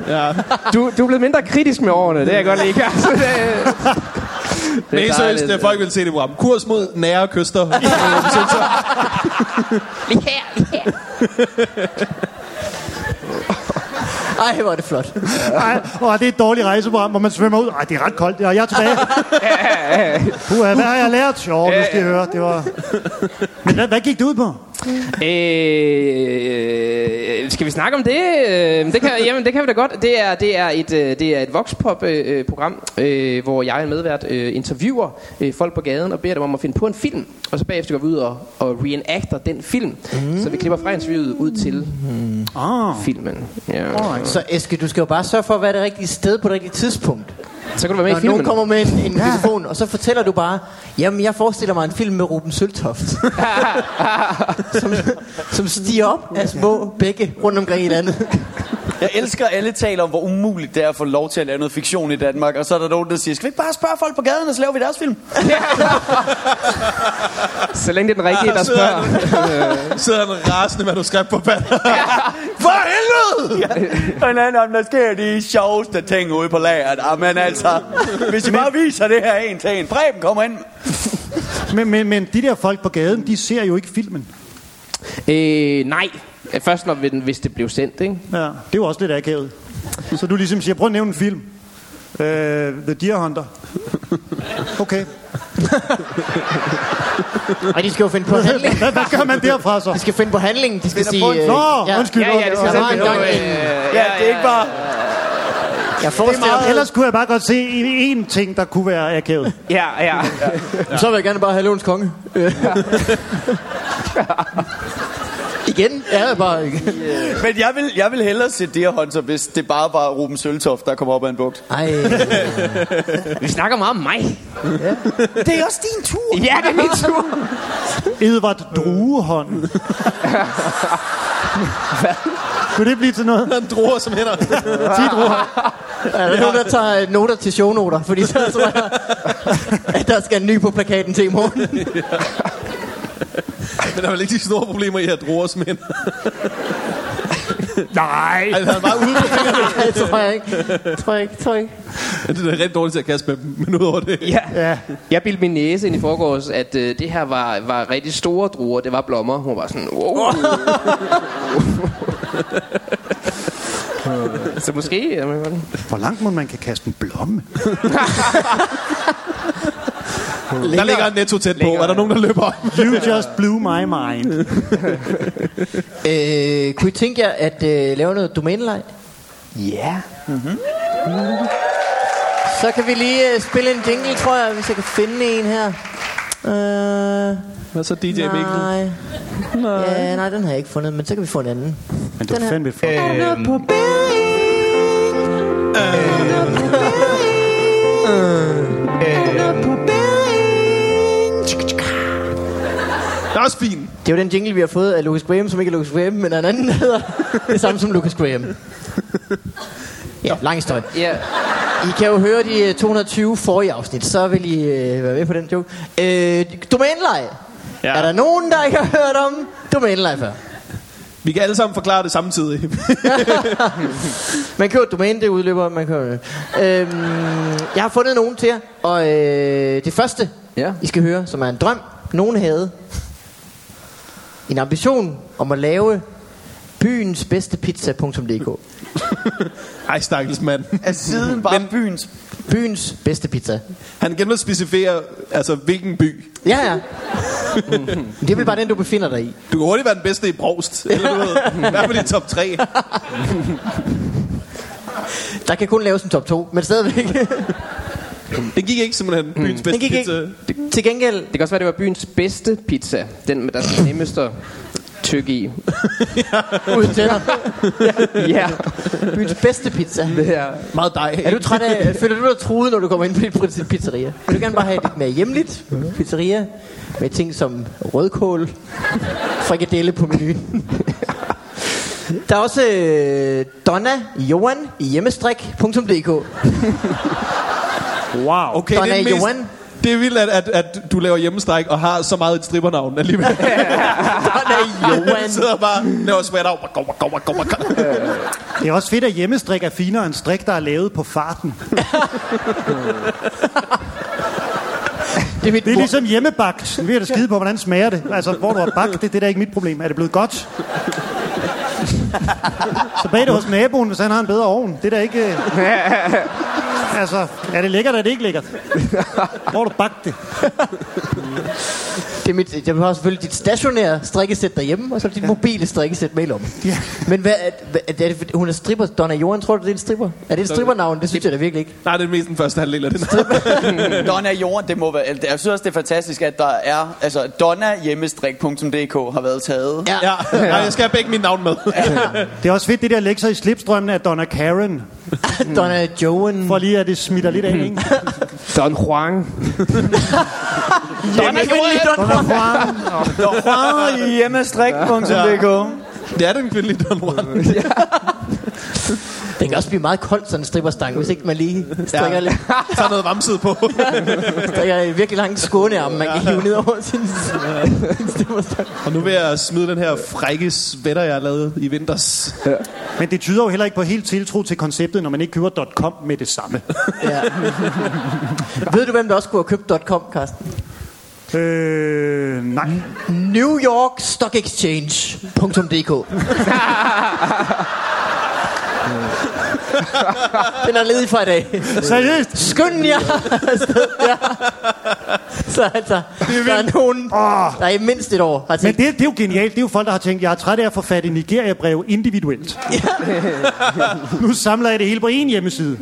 Du, du er blevet mindre kritisk med årene, det er jeg godt lide. Altså, det, Men helt seriøst, dejligt. at folk vil se det program. Kurs mod nære kyster. Lige her, lige her. Ej, hvor er det flot. Ej, og det er et dårligt rejseprogram, hvor man svømmer ud. Ej, det er ret koldt, og jeg er tilbage. Puha, hvad har jeg lært? Jo, nu skal I høre. Det var... Men hvad, hvad gik det ud på? Øh, skal vi snakke om det? Øh, det kan, jamen, det kan vi da godt. Det er, det er et, øh, det er et voxpop-program, øh, hvor jeg er en medvært øh, interviewer øh, folk på gaden og beder dem om at finde på en film. Og så bagefter går vi ud og, og reenacter den film. Mm. Så vi klipper fra interviewet ud til Ah, filmen. Ja. Så Eske, du skal jo bare sørge for at være det rigtige sted på det rigtige tidspunkt. Så kan du være med i Når filmen. nogen kommer med en, en mikrofon, og så fortæller du bare, jamen jeg forestiller mig en film med Ruben Søltoft. som, som stiger op af små bække rundt omkring i landet. Jeg elsker, at alle taler om, hvor umuligt det er at få lov til at lave noget fiktion i Danmark. Og så er der nogen, der siger, skal vi ikke bare spørge folk på gaden, og så laver vi deres film? Så længe det er den rigtige, der sidder spørger. han- sidder en rasende manuskript på panden. For helvede! Ja. Og en anden, der sker de sjoveste ting ude på lageret. Jamen altså, hvis I bare viser det her en til en. Preben kommer ind. men, men, men de der folk på gaden, de ser jo ikke filmen. Øh, nej. Først når vi den, hvis det blev sendt, ikke? Ja, det er jo også lidt akavet. Så du ligesom siger, prøv at nævne en film. Uh, The Deer Hunter. Okay. Og de skal jo finde på handling. Hvad, hvad gør man derfra så? De skal finde på handlingen. De skal sige... øh, Nå, undskyld. Ja, ja, det skal en- på, øh, Ja, det er ikke bare... Jeg forestiller mig... Ellers kunne jeg bare godt se en ting, der kunne være akavet. Ja, ja. Så vil jeg gerne bare have Løvens konge. Igen? Ja, bare ikke. Men jeg vil, jeg vil hellere se Deer Hunter, hvis det bare var Ruben Søltoft, der kommer op af en bugt. Ej, Vi snakker meget om mig. Det er også din tur. Ja, det er min tur. Edvard Druehånd. Kunne det blive til noget? Han druer som hænder. 10 druehånd. er der nogen, der tager noter til shownoter? Fordi så tror jeg, at der skal en ny på plakaten til i morgen. Men der er vel ikke de store problemer i at druer som hænder. Nej. Altså, han bare ude på fingrene. Det tror jeg ikke. Tror jeg ikke, tror jeg ikke. Det er rigtig dårligt til at kaste med, men ud over det. Ja. Ja. Jeg bildte min næse ind i forgårs, at øh, det her var, var rigtig store druer. Det var blommer. Hun var sådan, wow. Så måske... Jamen, Hvor langt må man kan kaste en blomme? Der ligger en netto tæt på. Længere. Er der nogen, der løber op? You just blew my mind. Øh, kunne I tænke jer at øh, lave noget domænelej? Ja. Så kan vi lige øh, spille en jingle, tror jeg, hvis jeg kan finde en her. Øh, Hvad så DJ Mikkel? nej. nej. Ja, nej, den har jeg ikke fundet, men så kan vi få en anden. Men var Den fandme for. Øhm, Det er også fint. Det er jo den jingle, vi har fået af Lucas Graham, som ikke er Lucas Graham, men er en anden, der hedder det samme som Lucas Graham. Ja, lang historie. Ja. I kan jo høre de øh, 220 forrige afsnit, så vil I øh, være med på den joke. Øh, domæneleje. Ja. Ja. Er der nogen, der ikke har hørt om domæneleje før? Vi kan alle sammen forklare det samtidig. Man køber et domæne, det udløber, man køber øhm, Jeg har fundet nogen til jer, og øh, det første, Ja. I skal høre, som er en drøm, nogen havde. En ambition om at lave byens bedste pizza.dk. Ej, stakkels mand. Er siden bare Men- byens... Byens bedste pizza. Han at specificere, altså hvilken by. Ja, ja. Det er vel bare den, du befinder dig i. Du kan hurtigt være den bedste i Brost. Eller du ved, i hvert fald i top 3. Der kan kun laves en top 2, men stadigvæk. Det gik ikke simpelthen byens Den bedste gik pizza. ikke. Til gengæld, Det kan også være, det var byens bedste pizza. Den, der er nemmest at tykke i. uden tænder. Ja. Byens bedste pizza. Det er... Meget dej. Er du træt af, føler du dig truet, når du kommer ind på dit pizzeria? Vil du gerne bare have et lidt mere hjemligt pizzeria? Med ting som rødkål, frikadelle på menuen. Der er også øh, Donna Johan i hjemmestrik.dk. Wow. Okay, Donna det er, mest, Johan. Det er vildt, at, at, at du laver hjemmestræk og har så meget et strippernavn alligevel. Er Johan. Du sidder bare og laver sweat af. Det er også fedt, at hjemmestrik er finere end strik, der er lavet på farten. Det er mit Det er ligesom hjemmebagt. Vil jeg da skide på, hvordan smager det. Altså, hvor du har bagt det, det er da ikke mit problem. Er det blevet godt? Så bag det hos naboen, hvis han har en bedre ovn. Det er da ikke... øh, Altså, er det lækkert, eller er det ikke lækkert? Hvor du bagt det? Det er mit, jeg har selvfølgelig dit stationære strikkesæt derhjemme, og så dit mobile strikkesæt med lommen. Ja. Men hvad, er, er det, hun er stripper, Donna Johan, tror du, det er en stripper? Er det et strippernavn? Det synes jeg da virkelig ikke. Nej, det er mest den første halvdel af det. Donna Jorden, det må være... Jeg synes også, det er fantastisk, at der er... Altså, donnahjemmestrik.dk har været taget. Ja. Ja, nej, jeg skal have begge mine navn med. Det er også fedt, det der sig i slipstrømmene af Donna Karen. Donna Johan. For lige at det smitter lidt af, ikke? Don Juan. Donna Johan. Donna Juan. Donna hjemmestrik.dk Det er den kvindelige Don Juan. Det kan også blive meget koldt, sådan en stripperstang, hvis ikke man lige strikker, Ja. ja. lidt, Tager noget vamset på. strikker en virkelig lang skånearm, man kan hive ned over sin, sin stripperstang. Og nu vil jeg smide den her frække sweater, jeg har lavet i vinters. Men det tyder jo heller ikke på helt tiltro til konceptet, når man ikke køber .com med det samme. Ja. Ved du, hvem der også kunne have købt .com, Carsten? Øh, nej. New York Stock Exchange.dk Den er ledig fra i dag. Seriøst? Skynd jer afsted. ja. Så altså, der er nogen, der i mindst et år har Men tænkt, det, det er jo genialt. Det er jo folk, der har tænkt, jeg er træt af at få fat i Nigeria-brev individuelt. nu samler jeg det hele på én hjemmeside.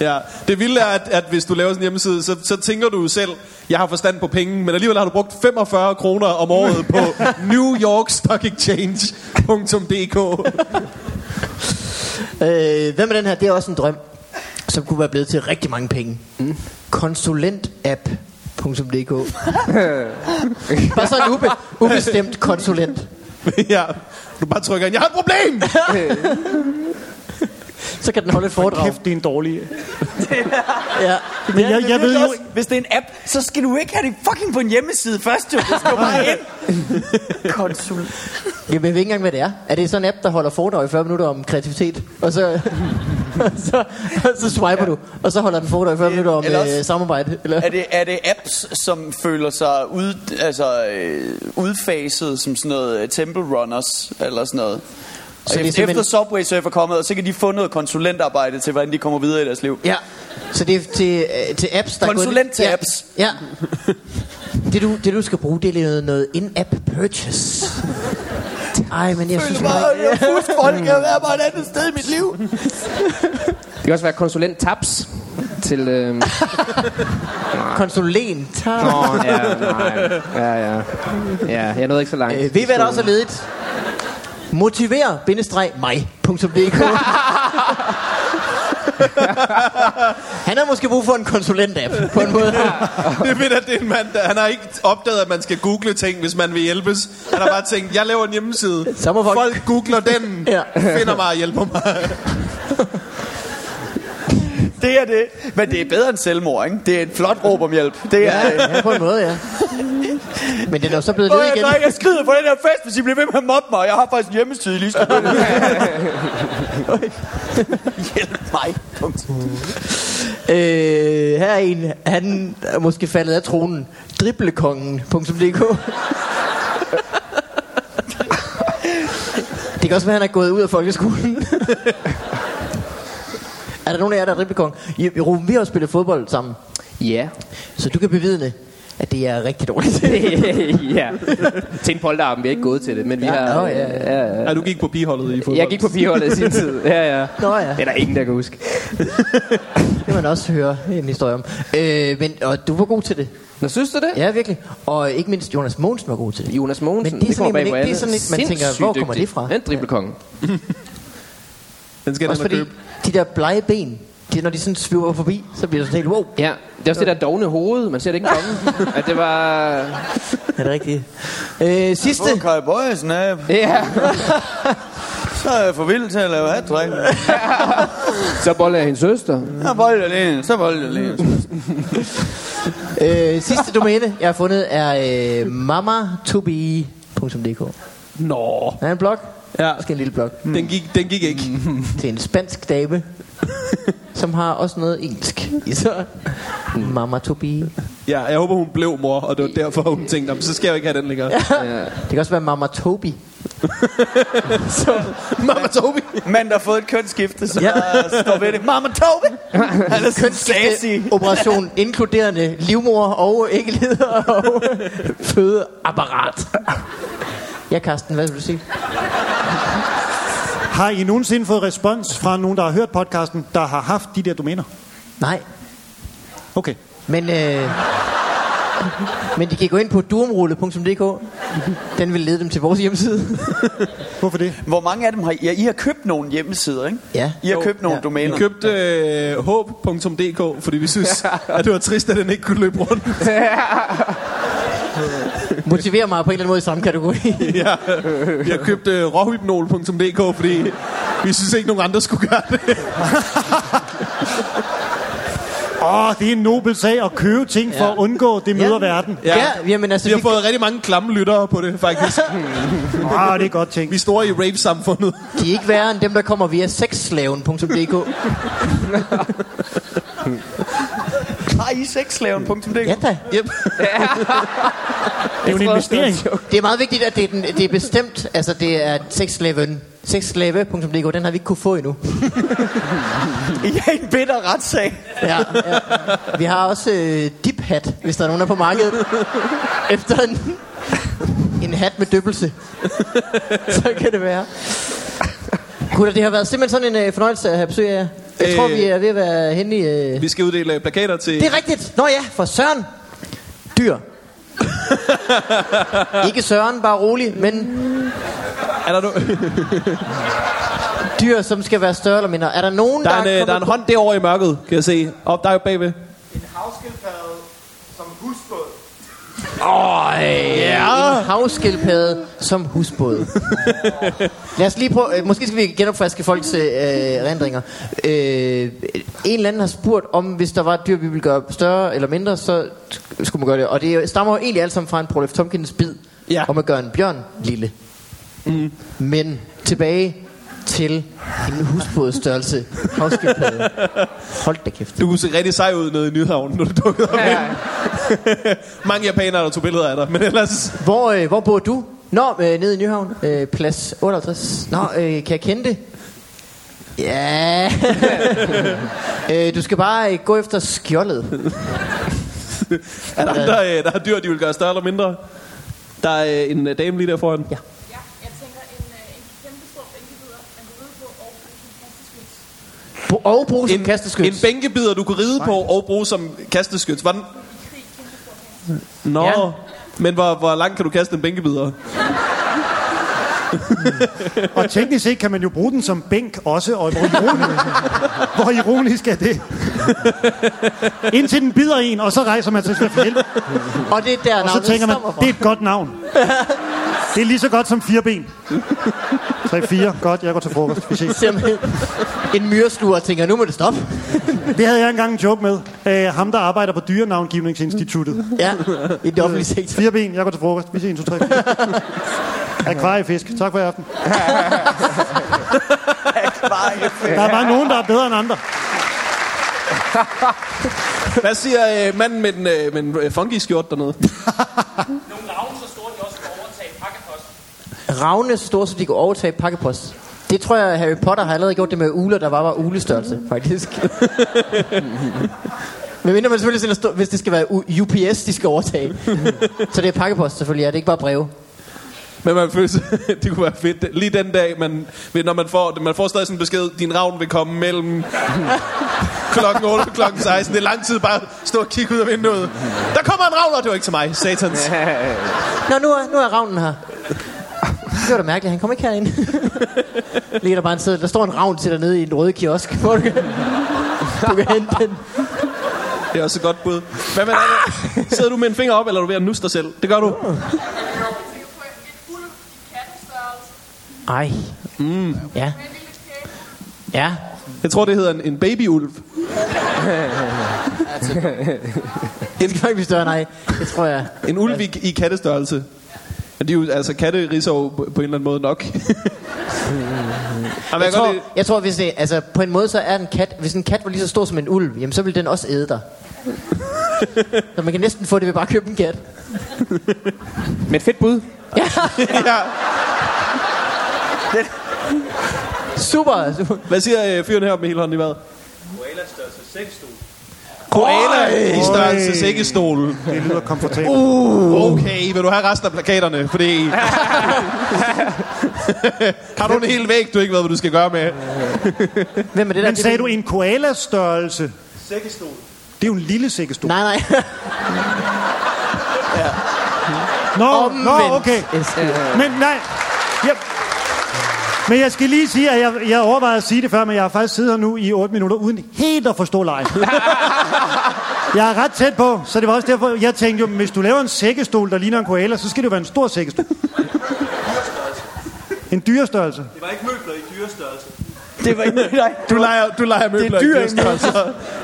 Ja, det vilde er, at, at hvis du laver sådan en hjemmeside, så, så tænker du jo selv, jeg har forstand på penge, men alligevel har du brugt 45 kroner om året på New York Stock Exchange.dk. øh, hvem er den her? Det er også en drøm, som kunne være blevet til rigtig mange penge. Mm. Konsulentapp.dk Bare sådan en ube, ubestemt konsulent. ja, du bare trykker ind, jeg har et problem! Så kan den holde et foredrag. Kæft, det er en dårlig... Ja. Men jeg, jeg ved jo... Også, hvis det er en app, så skal du ikke have det fucking på en hjemmeside først, jo. Det skal bare ind. Konsul. Jeg ved ikke engang, hvad det er. Er det sådan en app, der holder foredrag i 40 minutter om kreativitet? Og så, og så, og så swiper du, og så holder den foredrag i 40 minutter om Eller også- øh, samarbejde? Eller? Er det, er det apps, som føler sig ud, altså, øh, udfaset som sådan noget øh, temple runners, eller sådan noget? Så det er efter, simpelthen- efter Subway Surf er kommet, og så kan de få noget konsulentarbejde til, hvordan de kommer videre i deres liv. Ja, så det er til, øh, til apps, der er Konsulent gået- til ja, apps. Ja. Det du, det du skal bruge, det er noget, noget in-app purchase. Ej, men jeg synes Bare, jeg er folk, jeg være bare et andet sted i mit liv. Det kan også være konsulent taps til... Øh... Konsulent. Nå, ja, nej. Ja, ja. Ja, jeg nåede ikke så langt. Øh, ved I, hvad der også er ledigt? Motiver-mig.dk Han har måske brug for en konsulent-app, på en måde. Det er fedt, at det er en mand, der, han har ikke opdaget, at man skal google ting, hvis man vil hjælpes. Han har bare tænkt, jeg laver en hjemmeside. Så må folk- folk googler den, Ja. finder mig og hjælper mig. Det er det. Men det er bedre end selvmord, ikke? Det er et flot råb om hjælp. Det er... Ja, på en måde, ja. Men den er jo så blevet Hvor jeg, igen. dreng, jeg skrider på den her fest, hvis I bliver ved med at mobbe mig. Jeg har faktisk en hjemmeside lige så Hjælp mig. Punktum. Øh, her er en, han er måske faldet af tronen. Driblekongen.dk Det kan også være, at han er gået ud af folkeskolen. Er der nogen af jer, der er I Ruben, vi har jo spillet fodbold sammen. Ja. Så du kan bevidne, at det er rigtig dårligt. ja. Til en polterarm, vi er ikke gået til det, men vi Ja, har... nå, ja, ja. ja, ja. Ja, du gik på pigeholdet i fodbold. Jeg gik på pigeholdet i sin tid. Ja, ja. Nå ja, Det er der ingen, der kan huske. det kan man også høre en historie om. Øh, men, og du var god til det. Nå, synes du det? Ja, virkelig. Og ikke mindst Jonas Mogensen var god til det. Jonas Mogensen. Men det er sådan kommer bag på det er sådan et, man tænker, hvor kommer dygtig. det fra? Den driblekongen. Den skal Også den fordi købe. de der blege ben, de, når de sådan sviver forbi, så bliver det sådan helt, wow, Ja, det er også det der dogne hoved. Man ser det ikke komme. At det var... er det rigtigt? Øh, sidste, Kai Bøjsen af. Ja. Så er jeg for vild til at lave hat Så boller jeg hendes søster. Så bold jeg alene, så bold jeg alene. Øh, sidste domæne, jeg har fundet, er øh, mamatobe.dk. Nå. Er en blog. Ja, Måske en lille blog. den gik, den gik ikke. Til en spansk dame, som har også noget engelsk i sig. Mamatobe. Ja, jeg håber, hun blev mor, og det var derfor, hun tænkte, "Nå, men så skal jeg jo ikke have den længere. Det kan også være Mamatobi. Mamma Tobi. Mand, der har fået et kønsskifte, så Ja. ja. står ved det. Mama Tobi! Han er sassy. Operation inkluderende livmor og æggeleder og fødeapparat. Ja, Karsten, hvad vil du sige? Har I nogensinde fået respons fra nogen, der har hørt podcasten, der har haft de der domæner? Nej, Okay. men... Øh, men de kan gå ind på durumrulle.dk. Den vil lede dem til vores hjemmeside. Hvorfor det? Hvor mange af dem har I? Ja, I har købt nogle hjemmesider, ikke? Ja. I har købt nogle Ja. Vi domæner. købte øh, håb.dk, fordi vi synes, at det var trist, at den ikke kunne løbe rundt. Motiverer mig på en eller anden måde i samme kategori. ja. Vi har købt øh, råhypnol.dk, fordi vi synes ikke, nogen andre skulle gøre det. Åh, oh, det er en nobel sag at købe ting for Ja. at undgå, det møder Ja. verden. Ja. ja jamen altså... Vi har Vi, fået rigtig mange klamme lyttere på det, faktisk. Åh, oh, det er godt ting. Vi store i rave-samfundet. de er ikke værre end dem, der kommer via sexslaven.dk. Sexslaven.dk? Ja da. Yep. Det er jo en investering. Det er meget vigtigt, at det er, den, det er bestemt. Altså, det er sexslaven. Sexslave.dk, den har vi ikke kunne få endnu. I er en bitter retssag. Ja, ja. Vi har også øh, diphat, hvis der er nogen der er på markedet. Efter en, en hat med døbelse. Så kan det være. Gutter, det har været simpelthen sådan en øh, fornøjelse at have besøg af jer. Jeg Øh. tror, vi er ved at være henne i... Øh... Vi skal uddele plakater til... Det er rigtigt. Nå ja, for Søren. Dyr. Ikke Søren, bare rolig, men Er der, no- dyr, som skal være større eller mindre. Er der nogen, der, der, er en, øh, der er en hånd derovre i mørket, kan jeg se. Op der er jo bagved. havskildpadde som husbåd. Ja. En havskildpadde som husbåd. Lad os lige prøve, øh, måske skal vi genopfriske folks øh, erindringer. Øh, en eller anden har spurgt om, hvis der var et dyr, vi ville gøre større eller mindre, så skulle man gøre det. Og det stammer jo egentlig alt sammen fra en Paul F. Tompkins bid, Ja. om at gøre en bjørn lille. Mm. Men tilbage til en husbådstørrelse havskildpadde. Hold da kæft. Du kunne se rigtig sej ud nede i Nyhavn, når du dukkede op. Ja. Mange japanere, der tog billeder af dig, men ellers... Hvor, øh, hvor bor du? Nå, øh, nede i Nyhavn. Øh, plads 58. Nå, øh, kan jeg kende det? Ja. øh, du skal bare øh, gå efter skjoldet. Er der andre, øh, der har dyr, de vil gøre større eller mindre? Der er øh, en øh, dame lige der foran. Ja. Ja, jeg tænker en, øh, en kæmpe stor bænkebider, man kan ride på og bruge som kasteskyts. Bo- og bruge som En, kasteskyt. en bænkebider, du kunne ride på og bruge som kasteskyts. Var den? Nå, Ja. men hvor, hvor langt kan du kaste en bænkebider? Og teknisk set kan man jo bruge den som bænk også, og hvor ironisk, hvor ironisk er det? Indtil den bider en, og så rejser man sig til for helvede. Og det er der Og så tænker man, det er et godt navn. Det er lige så godt som fire ben. 3-4, godt, jeg går til frokost. Vi ses. Simpelthen en myresluger og tænker, nu må det stoppe. Det havde jeg engang en joke med. Uh, ham, der arbejder på Dyrenavngivningsinstituttet. Ja, i den offentlige sektor. Fire ben, jeg går til frokost. Vi ses 1, 2, 3, 4. Akvariefisk. Tak for i aften. Der er bare nogen, der er bedre end andre. Hvad siger øh, manden med den, øh, med den øh, funky skjort dernede? Nogle ravne så store, de også kan overtage pakkepost. Ravne så store, så de kan overtage pakkepost. Det tror jeg, Harry Potter har allerede gjort det med uler, der var, var ulestørrelse, faktisk. Men mindre man selvfølgelig sender stå, hvis det skal være UPS, de skal overtage. så det er pakkepost selvfølgelig, ja. Det er ikke bare breve. Men man føler, det kunne være fedt. Lige den dag, man, når man får, man får stadig sådan en besked, din ravn vil komme mellem klokken 8 og klokken 16. Det er lang tid bare at stå og kigge ud af vinduet. Der kommer en ravn, og det var ikke til mig. Satans. Nå, nu er, nu er ravnen her. Det var da mærkeligt, han kom ikke herind. Ligger der bare en seddel. Der står en ravn til dig nede i en røde kiosk, hvor du kan, du kan hente den. Det er også et godt bud. Hvad med det? Sidder du med en finger op, eller er du ved at nusse dig selv? Det gør du. Ej. Mm. Ja. Ja. Jeg tror, det hedder en, en babyulv. Det skal blive større, nej. Det tror jeg. En ulv i, i kattestørrelse. Og de er jo, altså katte riser jo på, på en eller anden måde nok. Jamen, Jeg tror, jeg tror, hvis det, altså på en måde, så er en kat, hvis en kat var lige så stor som en ulv, jamen så ville den også æde dig. så man kan næsten få det ved bare at købe en kat. Med et fedt bud. ja, Super, super. hvad siger øh, fyren her med hele hånden i vejret? Koala i størrelse sækkestol. Det lyder komfortabelt. Uh, okay, vil du have resten af plakaterne? Fordi... Har du en hel væg, du ikke ved, hvad du skal gøre med? Hvem er det der? Men sagde du en koala-størrelse? Sækkestol. Det er jo en lille sækkestol. Nej, nej. Nå, Omvendt. nå, okay. Men nej. Jeg, men jeg skal lige sige, at jeg, jeg overvejede at sige det før, men jeg har faktisk siddet her nu i 8 minutter, uden helt at forstå lejen. jeg er ret tæt på, så det var også derfor, jeg tænkte jo, hvis du laver en sækkestol, der ligner en koala, så skal det jo være en stor sækkestol. En dyrestørrelse. Det var ikke møbler i dyrestørrelse. Det var ikke nej. Du leger, du leger møbler dyr i dyrestørrelse.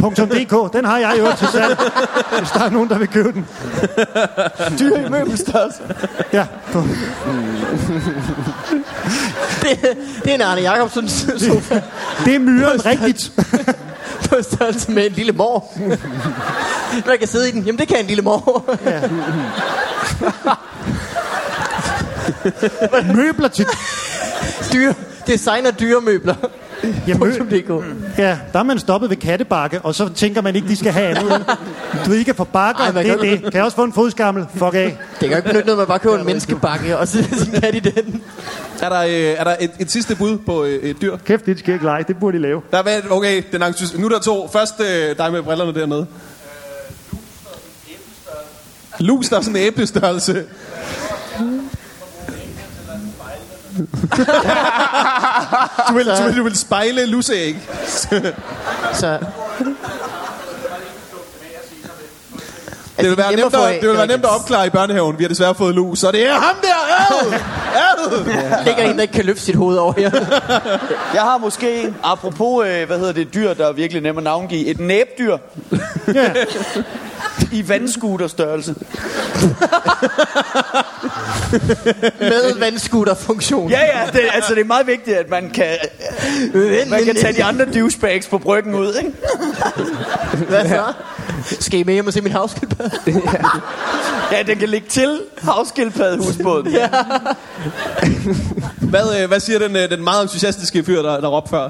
.dk, den har jeg jo til salg, hvis der er nogen, der vil købe den. Dyr i møbelstørrelse. Ja, Det, det er en Arne Jacobsens sofa det er myren rigtigt. på størrelse med en lille mor. Man kan sidde i den. Jamen, det kan en lille mor. Møbler til... Dyre, designer dyremøbler. Ja, .dk. ja, der er man stoppet ved kattebakke, og så tænker man ikke, de skal have andet. Du ved ikke, for bakker, Ej, det er kan- det. Kan jeg også få en fodskammel? Fuck af. Det kan jo ikke benytte noget, man bare køber en menneskebakke og sætter sin kat i den. Er der, øh, er der et, et sidste bud på øh, et dyr? Kæft, det skal ikke lege. Det burde de lave. Der er, okay, den er, nu er der to. Først øh, dig med brillerne dernede. Lus, der er sådan en æblestørrelse. Du, vil, du, vil, du vil spejle luseæg. Så Det vil være nemt, at, det vil være nemt at opklare i børnehaven. Vi har desværre fået lus, så det er ham der. Ad! Ad! ligger en, der ikke kan løfte sit hoved over her. Jeg har måske en, apropos, øh, hvad hedder det, dyr, der er virkelig nemt at navngive. Et næbdyr Ja. i vandskuterstørrelse. Med vandskuterfunktion. Ja, ja, det, altså det er meget vigtigt, at man kan, man kan tage de andre douchebags på bryggen ud, ikke? Hvad så? Skal I med hjem og se min havskildpadde? Ja, den kan ligge til havskildpaddehusbåden. Ja. Hvad, øh, hvad siger den, øh, den meget entusiastiske fyr, der, der råbte før?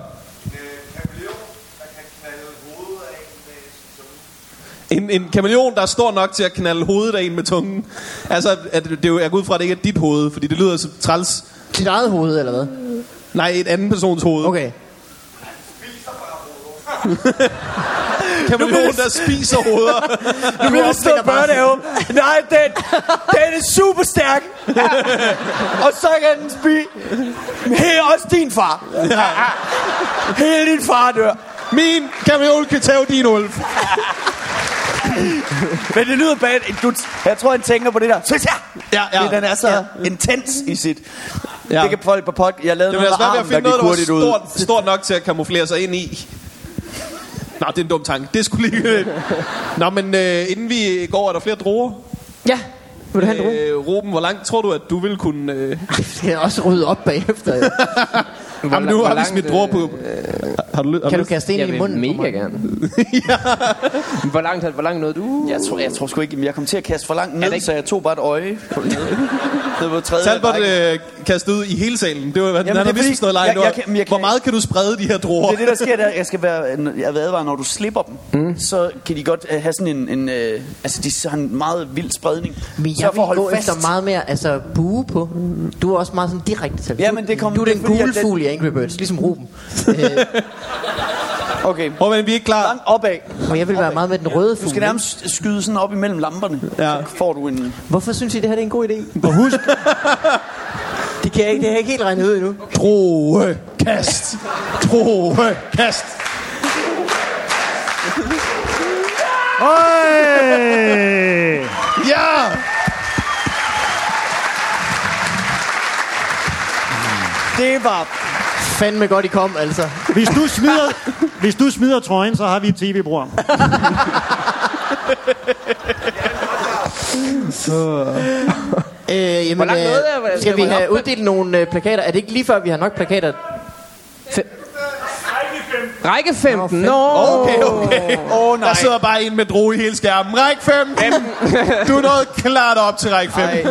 En, en kameleon, der er stor nok til at knalde hovedet af en med tungen. Altså, at det er jo, jeg går ud fra, at det ikke er dit hoved, fordi det lyder så træls. Dit eget hoved, eller hvad? Nej, et anden persons hoved. Okay. Kameleon, der spiser hoveder. Nu vil det stå børnehave. Nej, den, den er super stærk. Og så kan den spise. Her også din far. Hele din far dør. Min kameleon kan tage din ulv. Men det lyder bad. Du, jeg tror, han tænker på det der. Så her. Ja, ja. Fordi den er så intens i sit. Ja. Det kan folk på pod. Jeg lavede Det noget være med at armen, der finde gik noget, der var ud. stort, stort nok til at kamuflere sig ind i. Nå, det er en dum tanke. Det skulle lige... Nå, men øh, inden vi går, er der flere druer. Ja. Vil du have en? Øh, Ruben, hvor langt tror du, at du vil kunne... Øh... Skal jeg også rydde op bagefter? jo? Jamen, nu har vi smidt druer på... har du, har Kan du kaste en Jeg i munden på mega gerne. Hvor langt, hvor langt nåede du? Jeg tror, jeg tror sgu ikke, jeg kom til at kaste for langt det ned, så jeg tog bare et øje. Det var tredje Talbot øh, kastet ud i hele salen. Det var, Jamen, det han er har fordi, vist noget jeg- leje. jeg kan- men jeg Hvor meget kan du sprede de her druer? Det er det, der sker, der. Jeg skal være, jeg vil advare, når du slipper dem, mm. så kan de godt øh, have sådan en, en øh, altså de har en meget vild spredning. Men Så jeg for at vil gå holde fast. efter meget mere altså, bue på. Du er også meget sådan direkte til. Ja, men det kom- du er er den gule at den- fugl i Angry Birds, ligesom Ruben. Okay, Hvor men vi er ikke klar. langt opad. og jeg vil være meget med den røde Du fugl. skal ikke? nærmest skyde sådan op imellem lamperne. Ja. Så får du en... Hvorfor synes I, det her det er en god idé? Og husk, Det kan jeg ikke, det har jeg ikke helt regnet ud endnu. Droge, kast. Droge, kast. Øj! Ja! Det var... Fandme godt, I kom, altså. Hvis du smider, hvis du smider trøjen, så har vi et tv-program. Øh, jamen, Hvor langt øh, jeg? Hvor- skal vi have uddelt nogle øh, plakater? Er det ikke lige før, vi har nok plakater? Række 15. Nå. Okay, okay. Åh, oh, nej. Der sidder bare en med drue i hele skærmen. Ræk 5. Du er nået klart op til ræk 5. Ej.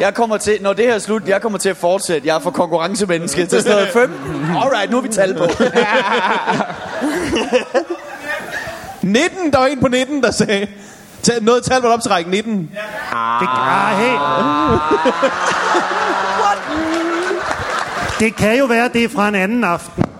Jeg kommer til, når det her er slut, jeg kommer til at fortsætte. Jeg er for konkurrencemenneske til stedet 5. Alright, nu er vi tal på. 19, der var en på 19, der sagde... Tag- Noget tal var op til række 19. Det, ah, hey. det kan jo være, det er fra en anden aften.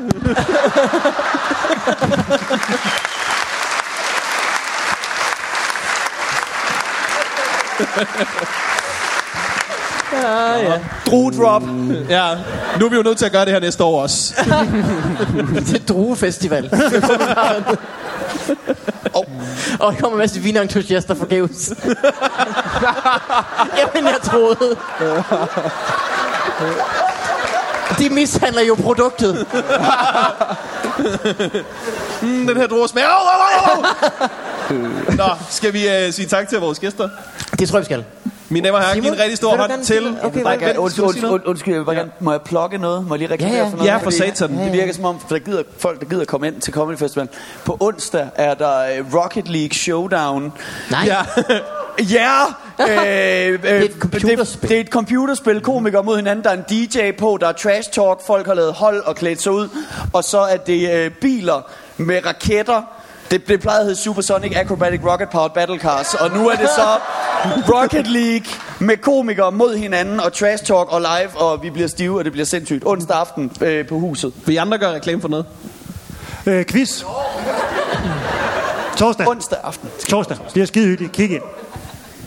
Drue drop. Ja, nu er vi jo nødt til at gøre det her næste år også. Det er Druefestival. Og oh. der kommer en masse vinentusiaster forgæves. Jamen, jeg troede. De mishandler jo produktet. Mm, den her drue smager. Au, au, au. Nå, skal vi uh, sige tak til vores gæster? Det tror jeg, vi skal. Mine damer og herrer, giv en rigtig stor hånd til... Okay, hvad- gerne, undskyld, jeg vil bare gerne, må jeg plukke noget? Må jeg lige reklamere Ja, ja. for noget? Ja, for satan. Det virker som om, der gider, folk, der gider komme ind til Comedy Festival. På onsdag er der øh, Rocket League Showdown. Nej. Ja. Ja! øh, øh, det, et computerspil. Det, det er et computerspil, komikere mod hinanden. Der er en DJ på, der er trash talk, folk har lavet hold og klædt sig ud. Og så er det øh, biler med raketter. Det, det plejede at hedde Supersonic Acrobatic Rocket Powered Battle Cars. Og nu er det så Rocket League med komikere mod hinanden og trash talk og live. Og vi bliver stive, og det bliver sindssygt. Onsdag aften øh, på huset. Vil I andre gøre reklame for noget? Øh, quiz. Torsdag. Onsdag aften. Torsdag. Det bliver skide hyggeligt. Kig ind.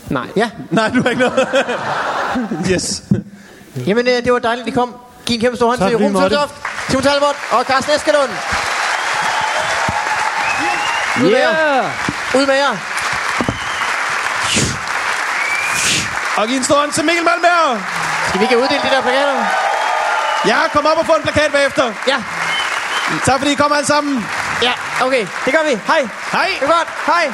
Nej. Ja. Nej, du har ikke noget. yes. Jamen, øh, det var dejligt, at I kom. Giv en kæmpe stor hånd Tak, til måtte. Søltoft, Simon Talbot og Carsten Eskelund. Ud med jer. Yeah. Ud med jer. Og giv en stor hånd til Mikkel Malmberg. Skal vi ikke uddele de der plakater? Ja, kom op og få en plakat bagefter. Ja. Tak fordi I kom alle sammen. Ja, okay. Det gør vi. Hej. Hej. Det er godt. Hej.